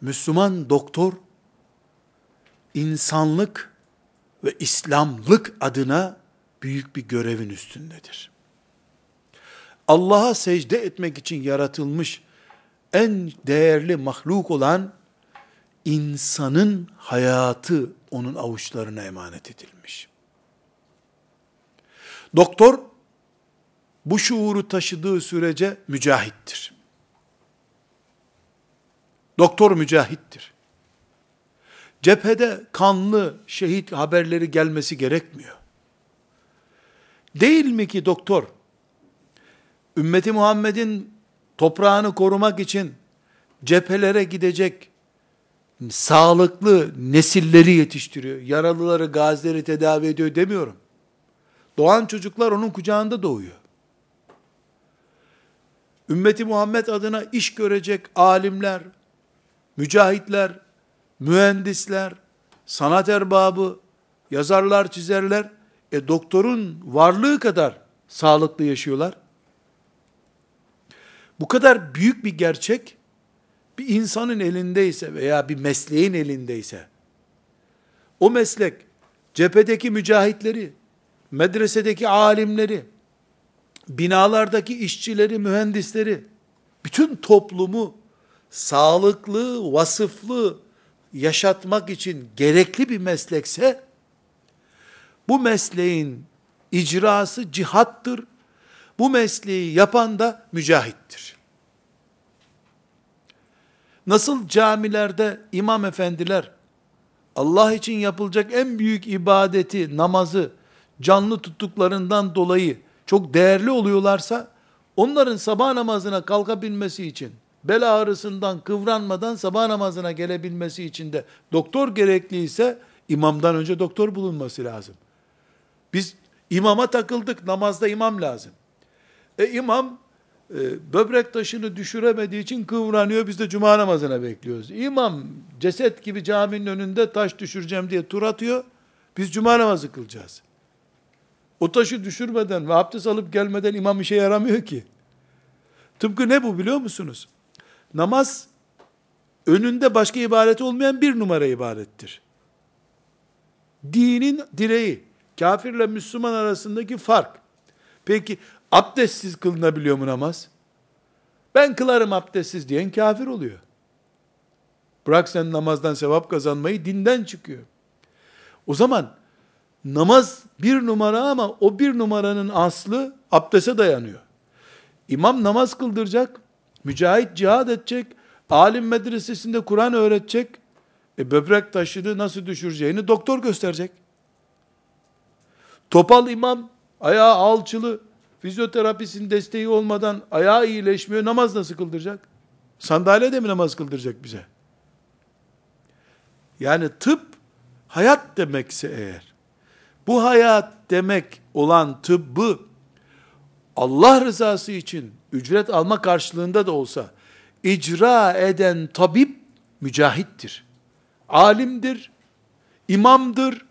Müslüman doktor insanlık ve İslamlık adına büyük bir görevin üstündedir. Allah'a secde etmek için yaratılmış en değerli mahluk olan insanın hayatı onun avuçlarına emanet edilmiş. Doktor bu şuuru taşıdığı sürece mücahittir. Doktor mücahittir. Cephede kanlı şehit haberleri gelmesi gerekmiyor. Değil mi ki doktor, ümmeti Muhammed'in toprağını korumak için cephelere gidecek sağlıklı nesilleri yetiştiriyor. Yaralıları, gazileri tedavi ediyor demiyorum. Doğan çocuklar onun kucağında doğuyor. Ümmeti Muhammed adına iş görecek alimler, mücahitler, mühendisler, sanat erbabı, yazarlar, çizerler, e doktorun varlığı kadar sağlıklı yaşıyorlar. Bu kadar büyük bir gerçek, bir insanın elindeyse veya bir mesleğin elindeyse, o meslek, cephedeki mücahitleri, medresedeki alimleri, binalardaki işçileri, mühendisleri, bütün toplumu sağlıklı, vasıflı yaşatmak için gerekli bir meslekse, bu mesleğin icrası cihattır. Bu mesleği yapan da mücahittir. Nasıl camilerde imam efendiler Allah için yapılacak en büyük ibadeti, namazı canlı tuttuklarından dolayı çok değerli oluyorlarsa, onların sabah namazına kalkabilmesi için, bel ağrısından kıvranmadan sabah namazına gelebilmesi için de doktor gerekliyse, imamdan önce doktor bulunması lazım. Biz imama takıldık, namazda imam lazım. E imam, e, böbrek taşını düşüremediği için kıvranıyor, biz de cuma namazına bekliyoruz. İmam, ceset gibi caminin önünde taş düşüreceğim diye tur atıyor, biz cuma namazı kılacağız. O taşı düşürmeden ve abdest alıp gelmeden imam işe yaramıyor ki. Tıpkı ne bu biliyor musunuz? Namaz önünde başka ibaret olmayan bir numara ibadettir. Dinin direği, kafirle Müslüman arasındaki fark. Peki abdestsiz kılınabiliyor mu namaz? Ben kılarım abdestsiz diyen kafir oluyor. Bırak sen namazdan sevap kazanmayı dinden çıkıyor. O zaman namaz bir numara ama o bir numaranın aslı abdese dayanıyor. İmam namaz kıldıracak, mücahit cihad edecek, alim medresesinde Kur'an öğretecek, e böbrek taşını nasıl düşüreceğini doktor gösterecek. Topal imam, ayağı alçılı, fizyoterapistin desteği olmadan ayağı iyileşmiyor, namaz nasıl kıldıracak? Sandalyede mi namaz kıldıracak bize? Yani tıp, hayat demekse eğer, bu hayat demek olan tıbbı Allah rızası için ücret alma karşılığında da olsa icra eden tabip mücahittir. Alimdir, imamdır,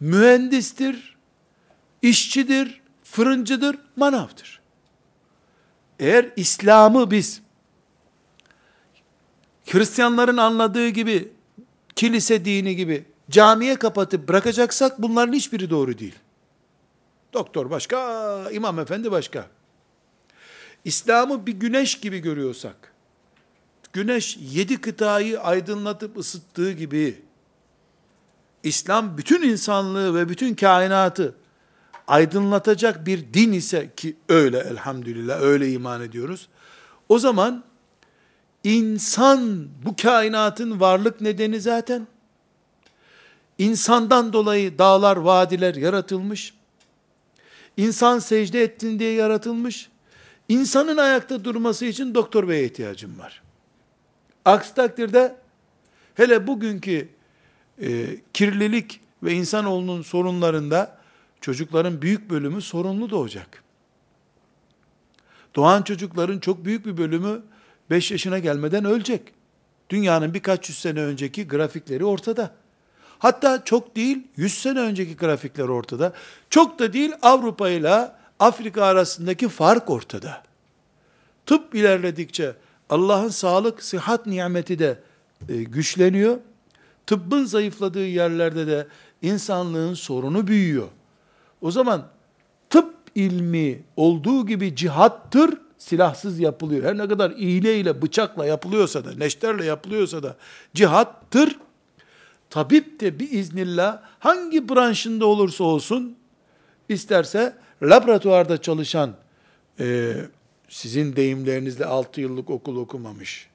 mühendistir, işçidir, fırıncıdır, manavdır. Eğer İslam'ı biz Hristiyanların anladığı gibi kilise dini gibi camiye kapatıp bırakacaksak bunların hiçbiri doğru değil. Doktor başka, imam efendi başka. İslam'ı bir güneş gibi görüyorsak, güneş yedi kıtayı aydınlatıp ısıttığı gibi, İslam bütün insanlığı ve bütün kainatı aydınlatacak bir din ise ki öyle elhamdülillah öyle iman ediyoruz. O zaman İnsan bu kainatın varlık nedeni zaten. İnsandan dolayı dağlar, vadiler yaratılmış. İnsan secde ettin diye yaratılmış. İnsanın ayakta durması için doktor beye ihtiyacım var. Aksi takdirde hele bugünkü e, kirlilik ve insanoğlunun sorunlarında çocukların büyük bölümü sorunlu doğacak. Doğan çocukların çok büyük bir bölümü 5 yaşına gelmeden ölecek. Dünyanın birkaç yüz sene önceki grafikleri ortada. Hatta çok değil 100 sene önceki grafikler ortada. Çok da değil Avrupa ile Afrika arasındaki fark ortada. Tıp ilerledikçe Allah'ın sağlık, sıhhat nimeti de e, güçleniyor. Tıbbın zayıfladığı yerlerde de insanlığın sorunu büyüyor. O zaman tıp ilmi olduğu gibi cihattır, silahsız yapılıyor. Her ne kadar iğneyle, bıçakla yapılıyorsa da, neşterle yapılıyorsa da cihattır. Tabip de bir iznillah hangi branşında olursa olsun, isterse laboratuvarda çalışan, e, sizin deyimlerinizle 6 yıllık okul okumamış,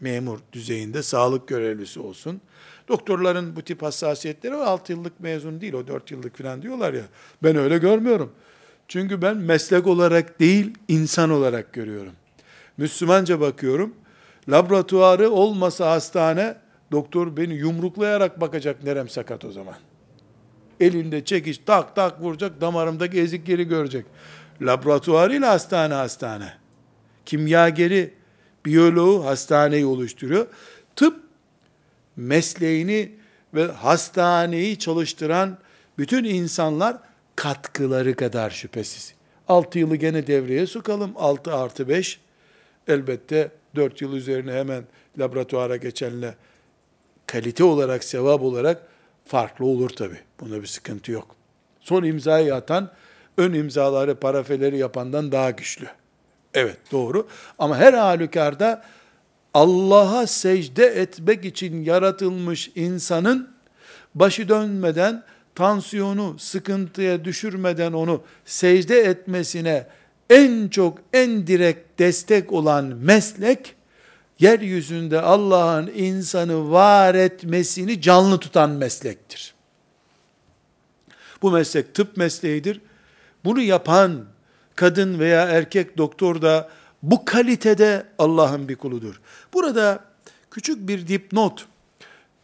memur düzeyinde sağlık görevlisi olsun. Doktorların bu tip hassasiyetleri o 6 yıllık mezun değil, o 4 yıllık falan diyorlar ya. Ben öyle görmüyorum. Çünkü ben meslek olarak değil, insan olarak görüyorum. Müslümanca bakıyorum. Laboratuvarı olmasa hastane, doktor beni yumruklayarak bakacak nerem sakat o zaman. Elinde çekiş tak tak vuracak, damarımdaki ezikleri görecek. Laboratuvarıyla hastane hastane. Kimyageri, biyoloğu hastaneyi oluşturuyor. Tıp mesleğini ve hastaneyi çalıştıran bütün insanlar katkıları kadar şüphesiz. 6 yılı gene devreye sokalım. 6 artı 5 elbette 4 yıl üzerine hemen laboratuvara geçenle kalite olarak, sevap olarak farklı olur tabi. Buna bir sıkıntı yok. Son imzayı atan, ön imzaları, parafeleri yapandan daha güçlü. Evet doğru. Ama her halükarda Allah'a secde etmek için yaratılmış insanın başı dönmeden, tansiyonu sıkıntıya düşürmeden onu secde etmesine en çok, en direkt destek olan meslek, yeryüzünde Allah'ın insanı var etmesini canlı tutan meslektir. Bu meslek tıp mesleğidir. Bunu yapan kadın veya erkek doktor da bu kalitede Allah'ın bir kuludur. Burada küçük bir dipnot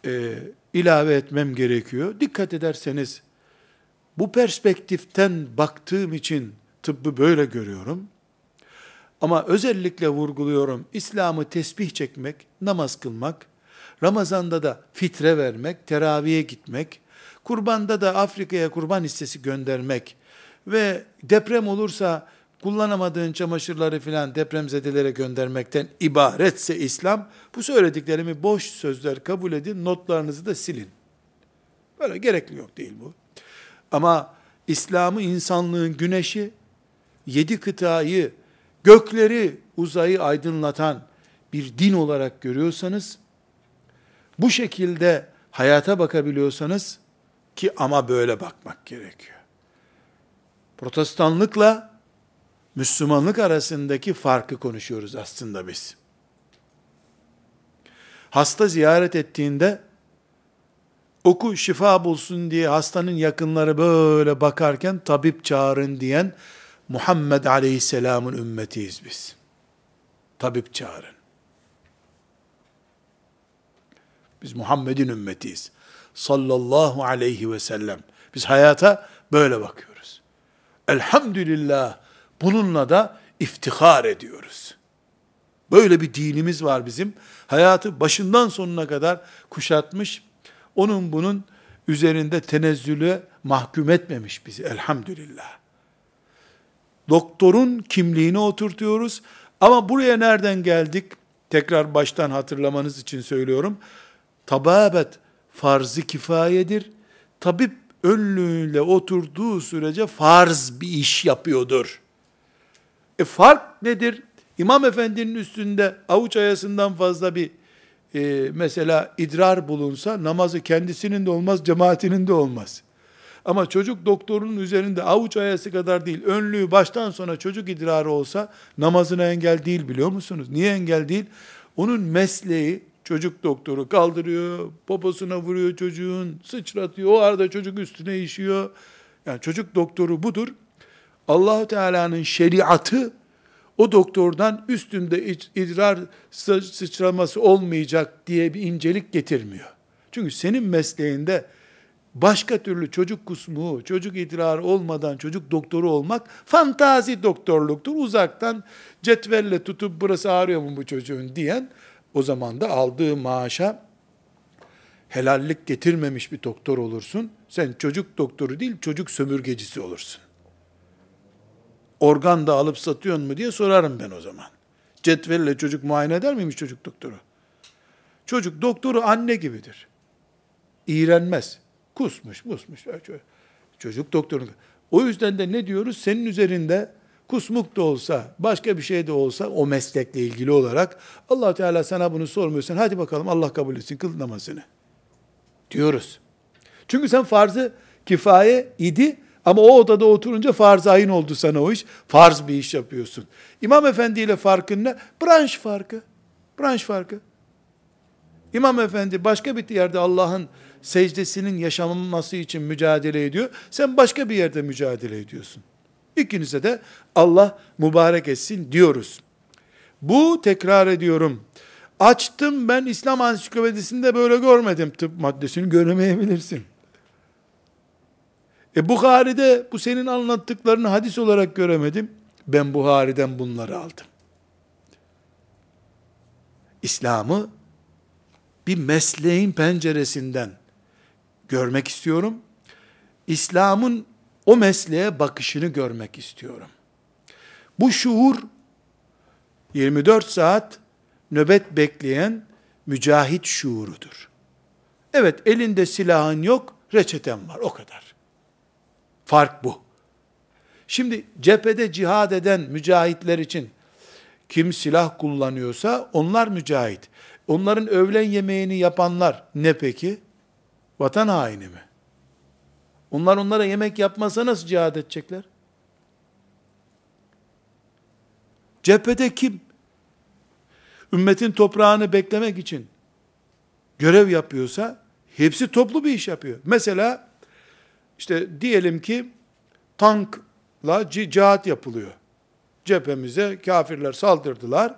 e, ilave etmem gerekiyor. Dikkat ederseniz bu perspektiften baktığım için tıbbı böyle görüyorum. Ama özellikle vurguluyorum İslam'ı tesbih çekmek, namaz kılmak, Ramazan'da da fitre vermek, teraviye gitmek, kurbanda da Afrika'ya kurban hissesi göndermek ve deprem olursa kullanamadığın çamaşırları filan depremzedelere göndermekten ibaretse İslam, bu söylediklerimi boş sözler kabul edin, notlarınızı da silin. Böyle gerekli yok değil bu. Ama İslam'ı insanlığın güneşi, yedi kıtayı, gökleri, uzayı aydınlatan bir din olarak görüyorsanız, bu şekilde hayata bakabiliyorsanız, ki ama böyle bakmak gerekiyor. Protestanlıkla Müslümanlık arasındaki farkı konuşuyoruz aslında biz. Hasta ziyaret ettiğinde oku şifa bulsun diye hastanın yakınları böyle bakarken tabip çağırın diyen Muhammed Aleyhisselam'ın ümmetiyiz biz. Tabip çağırın. Biz Muhammed'in ümmetiyiz. Sallallahu aleyhi ve sellem. Biz hayata böyle bakıyoruz. Elhamdülillah bununla da iftihar ediyoruz. Böyle bir dinimiz var bizim. Hayatı başından sonuna kadar kuşatmış. Onun bunun üzerinde tenezzülü mahkum etmemiş bizi elhamdülillah. Doktorun kimliğini oturtuyoruz. Ama buraya nereden geldik? Tekrar baştan hatırlamanız için söylüyorum. Tababet farz-ı kifayedir. Tabip önlüğüyle oturduğu sürece farz bir iş yapıyordur. E fark nedir? İmam efendinin üstünde avuç ayasından fazla bir e, mesela idrar bulunsa namazı kendisinin de olmaz, cemaatinin de olmaz. Ama çocuk doktorunun üzerinde avuç ayası kadar değil, önlüğü baştan sona çocuk idrarı olsa namazına engel değil biliyor musunuz? Niye engel değil? Onun mesleği çocuk doktoru kaldırıyor, poposuna vuruyor çocuğun, sıçratıyor. O arada çocuk üstüne işiyor. Yani çocuk doktoru budur. Allahu Teala'nın şeriatı o doktordan üstünde idrar sıçraması olmayacak diye bir incelik getirmiyor. Çünkü senin mesleğinde başka türlü çocuk kusmuğu, çocuk idrarı olmadan çocuk doktoru olmak fantazi doktorluktur. Uzaktan cetvelle tutup burası ağrıyor mu bu çocuğun diyen o zaman da aldığı maaşa helallik getirmemiş bir doktor olursun. Sen çocuk doktoru değil, çocuk sömürgecisi olursun. Organ da alıp satıyorsun mu diye sorarım ben o zaman. Cetvelle çocuk muayene eder miymiş çocuk doktoru? Çocuk doktoru anne gibidir. İğrenmez. Kusmuş, musmuş. Çocuk doktoru. O yüzden de ne diyoruz? Senin üzerinde kusmuk da olsa, başka bir şey de olsa o meslekle ilgili olarak allah Teala sana bunu sormuyorsan hadi bakalım Allah kabul etsin kıl namazını diyoruz. Çünkü sen farzı kifaye idi ama o odada oturunca farz ayın oldu sana o iş. Farz bir iş yapıyorsun. İmam Efendi ile farkın ne? Branş farkı. Branş farkı. İmam Efendi başka bir yerde Allah'ın secdesinin yaşanması için mücadele ediyor. Sen başka bir yerde mücadele ediyorsun. İkinize de Allah mübarek etsin diyoruz. Bu tekrar ediyorum. Açtım ben İslam ansiklopedisinde böyle görmedim. Tıp maddesini göremeyebilirsin. E Bukhari'de bu senin anlattıklarını hadis olarak göremedim. Ben Buhari'den bunları aldım. İslam'ı bir mesleğin penceresinden görmek istiyorum. İslam'ın o mesleğe bakışını görmek istiyorum. Bu şuur 24 saat nöbet bekleyen mücahit şuurudur. Evet elinde silahın yok, reçeten var o kadar. Fark bu. Şimdi cephede cihad eden mücahitler için kim silah kullanıyorsa onlar mücahit. Onların öğlen yemeğini yapanlar ne peki? Vatan haini mi? Onlar onlara yemek yapmasa nasıl cihad edecekler? Cephede kim? Ümmetin toprağını beklemek için görev yapıyorsa hepsi toplu bir iş yapıyor. Mesela işte diyelim ki tankla cihat yapılıyor. Cephemize kafirler saldırdılar.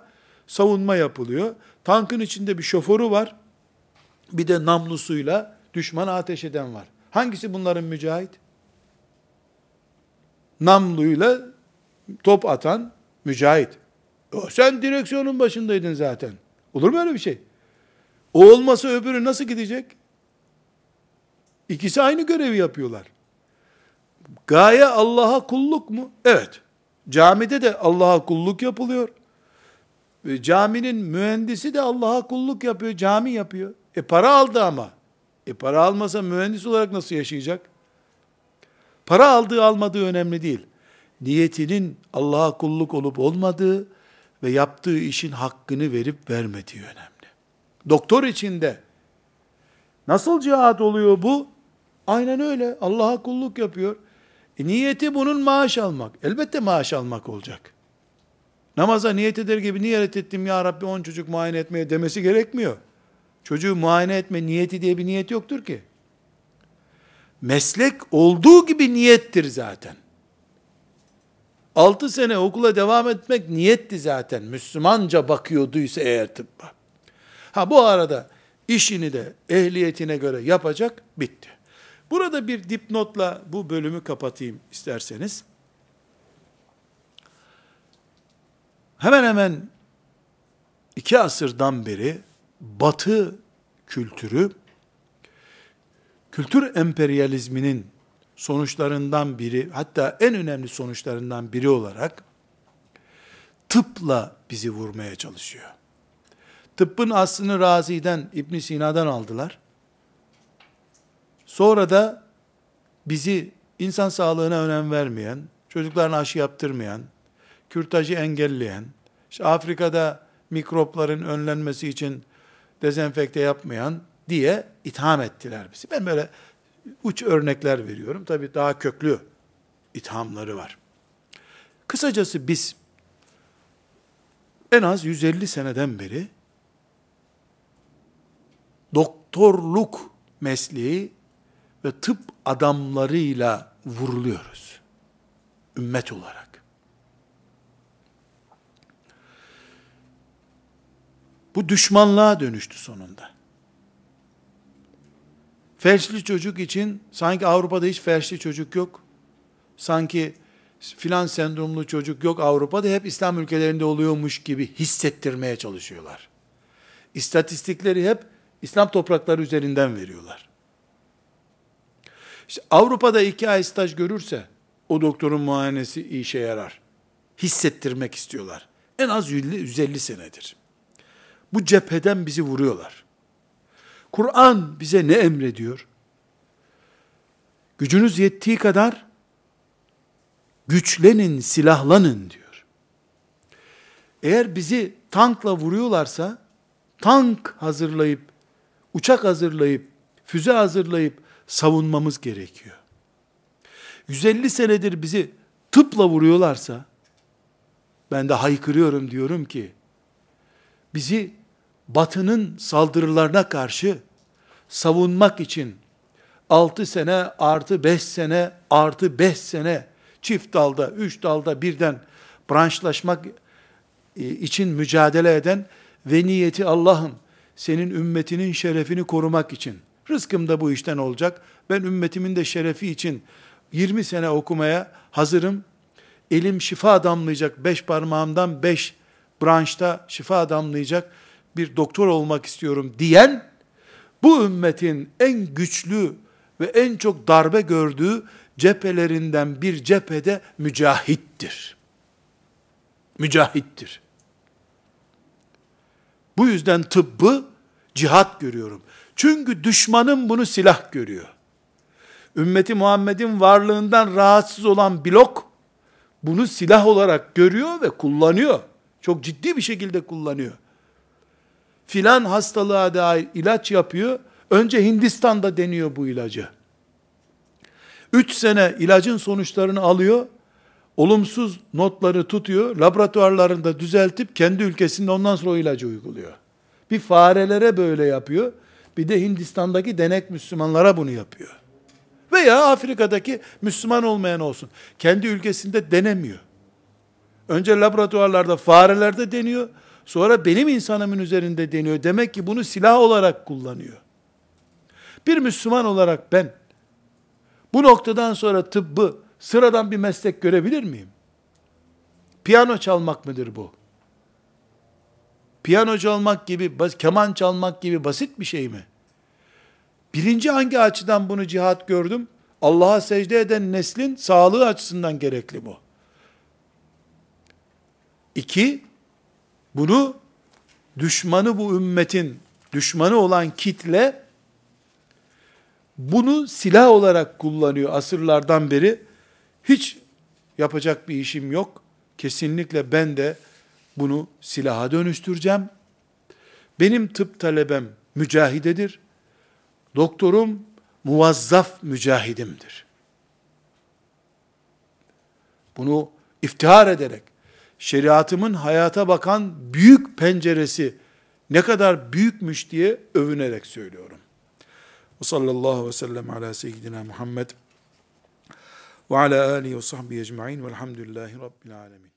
Savunma yapılıyor. Tankın içinde bir şoförü var. Bir de namlusuyla düşmana ateş eden var. Hangisi bunların mücahit? Namluyla top atan mücahit. O, sen direksiyonun başındaydın zaten. Olur mu öyle bir şey? O olmasa öbürü nasıl gidecek? İkisi aynı görevi yapıyorlar. Gaye Allah'a kulluk mu? Evet. Camide de Allah'a kulluk yapılıyor. Ve caminin mühendisi de Allah'a kulluk yapıyor, cami yapıyor. E para aldı ama. E para almasa mühendis olarak nasıl yaşayacak? Para aldığı almadığı önemli değil. Niyetinin Allah'a kulluk olup olmadığı ve yaptığı işin hakkını verip vermediği önemli. Doktor içinde nasıl cihat oluyor bu? Aynen öyle. Allah'a kulluk yapıyor. E, niyeti bunun maaş almak. Elbette maaş almak olacak. Namaza niyet eder gibi niyet ettim ya Rabbi on çocuk muayene etmeye demesi gerekmiyor. Çocuğu muayene etme niyeti diye bir niyet yoktur ki. Meslek olduğu gibi niyettir zaten. Altı sene okula devam etmek niyetti zaten. Müslümanca bakıyorduysa eğer tıbba. Ha bu arada işini de ehliyetine göre yapacak, bitti. Burada bir dipnotla bu bölümü kapatayım isterseniz. Hemen hemen iki asırdan beri batı kültürü, kültür emperyalizminin sonuçlarından biri, hatta en önemli sonuçlarından biri olarak tıpla bizi vurmaya çalışıyor. Tıbbın aslını Razi'den, İbn Sina'dan aldılar. Sonra da bizi insan sağlığına önem vermeyen, çocuklarına aşı yaptırmayan, kürtajı engelleyen, işte Afrika'da mikropların önlenmesi için dezenfekte yapmayan diye itham ettiler bizi. Ben böyle uç örnekler veriyorum. Tabi daha köklü ithamları var. Kısacası biz en az 150 seneden beri doktorluk mesleği ve tıp adamlarıyla vuruluyoruz. Ümmet olarak. Bu düşmanlığa dönüştü sonunda. Felçli çocuk için sanki Avrupa'da hiç felçli çocuk yok. Sanki filan sendromlu çocuk yok Avrupa'da hep İslam ülkelerinde oluyormuş gibi hissettirmeye çalışıyorlar. İstatistikleri hep İslam toprakları üzerinden veriyorlar. İşte Avrupa'da iki ay staj görürse o doktorun muayenesi işe yarar. Hissettirmek istiyorlar. En az 150 senedir. Bu cepheden bizi vuruyorlar. Kur'an bize ne emrediyor? Gücünüz yettiği kadar güçlenin, silahlanın diyor. Eğer bizi tankla vuruyorlarsa, tank hazırlayıp, uçak hazırlayıp, füze hazırlayıp savunmamız gerekiyor. 150 senedir bizi tıpla vuruyorlarsa, ben de haykırıyorum diyorum ki, bizi batının saldırılarına karşı savunmak için 6 sene artı 5 sene artı 5 sene çift dalda, üç dalda birden branşlaşmak e, için mücadele eden ve niyeti Allah'ım senin ümmetinin şerefini korumak için. Rızkım da bu işten olacak. Ben ümmetimin de şerefi için 20 sene okumaya hazırım. Elim şifa damlayacak. Beş parmağımdan beş branşta şifa damlayacak bir doktor olmak istiyorum diyen bu ümmetin en güçlü ve en çok darbe gördüğü cephelerinden bir cephede mücahittir. Mücahittir. Bu yüzden tıbbı cihat görüyorum. Çünkü düşmanım bunu silah görüyor. Ümmeti Muhammed'in varlığından rahatsız olan blok bunu silah olarak görüyor ve kullanıyor. Çok ciddi bir şekilde kullanıyor. Filan hastalığa dair ilaç yapıyor. Önce Hindistan'da deniyor bu ilacı. Üç sene ilacın sonuçlarını alıyor. Olumsuz notları tutuyor. Laboratuvarlarında düzeltip kendi ülkesinde ondan sonra o ilacı uyguluyor. Bir farelere böyle yapıyor. Bir de Hindistan'daki denek Müslümanlara bunu yapıyor. Veya Afrika'daki Müslüman olmayan olsun. Kendi ülkesinde denemiyor. Önce laboratuvarlarda farelerde deniyor. Sonra benim insanımın üzerinde deniyor. Demek ki bunu silah olarak kullanıyor. Bir Müslüman olarak ben bu noktadan sonra tıbbı sıradan bir meslek görebilir miyim? Piyano çalmak mıdır bu? Piyano çalmak gibi, keman çalmak gibi basit bir şey mi? Birinci hangi açıdan bunu cihat gördüm? Allah'a secde eden neslin sağlığı açısından gerekli bu. İki, bunu düşmanı bu ümmetin, düşmanı olan kitle, bunu silah olarak kullanıyor asırlardan beri. Hiç yapacak bir işim yok. Kesinlikle ben de bunu silaha dönüştüreceğim. Benim tıp talebem mücahidedir. Doktorum muvazzaf mücahidimdir. Bunu iftihar ederek, şeriatımın hayata bakan büyük penceresi ne kadar büyükmüş diye övünerek söylüyorum. Ve sallallahu ve sellem ala seyyidina Muhammed ve ala alihi ve sahbihi ecma'in velhamdülillahi rabbil alemin.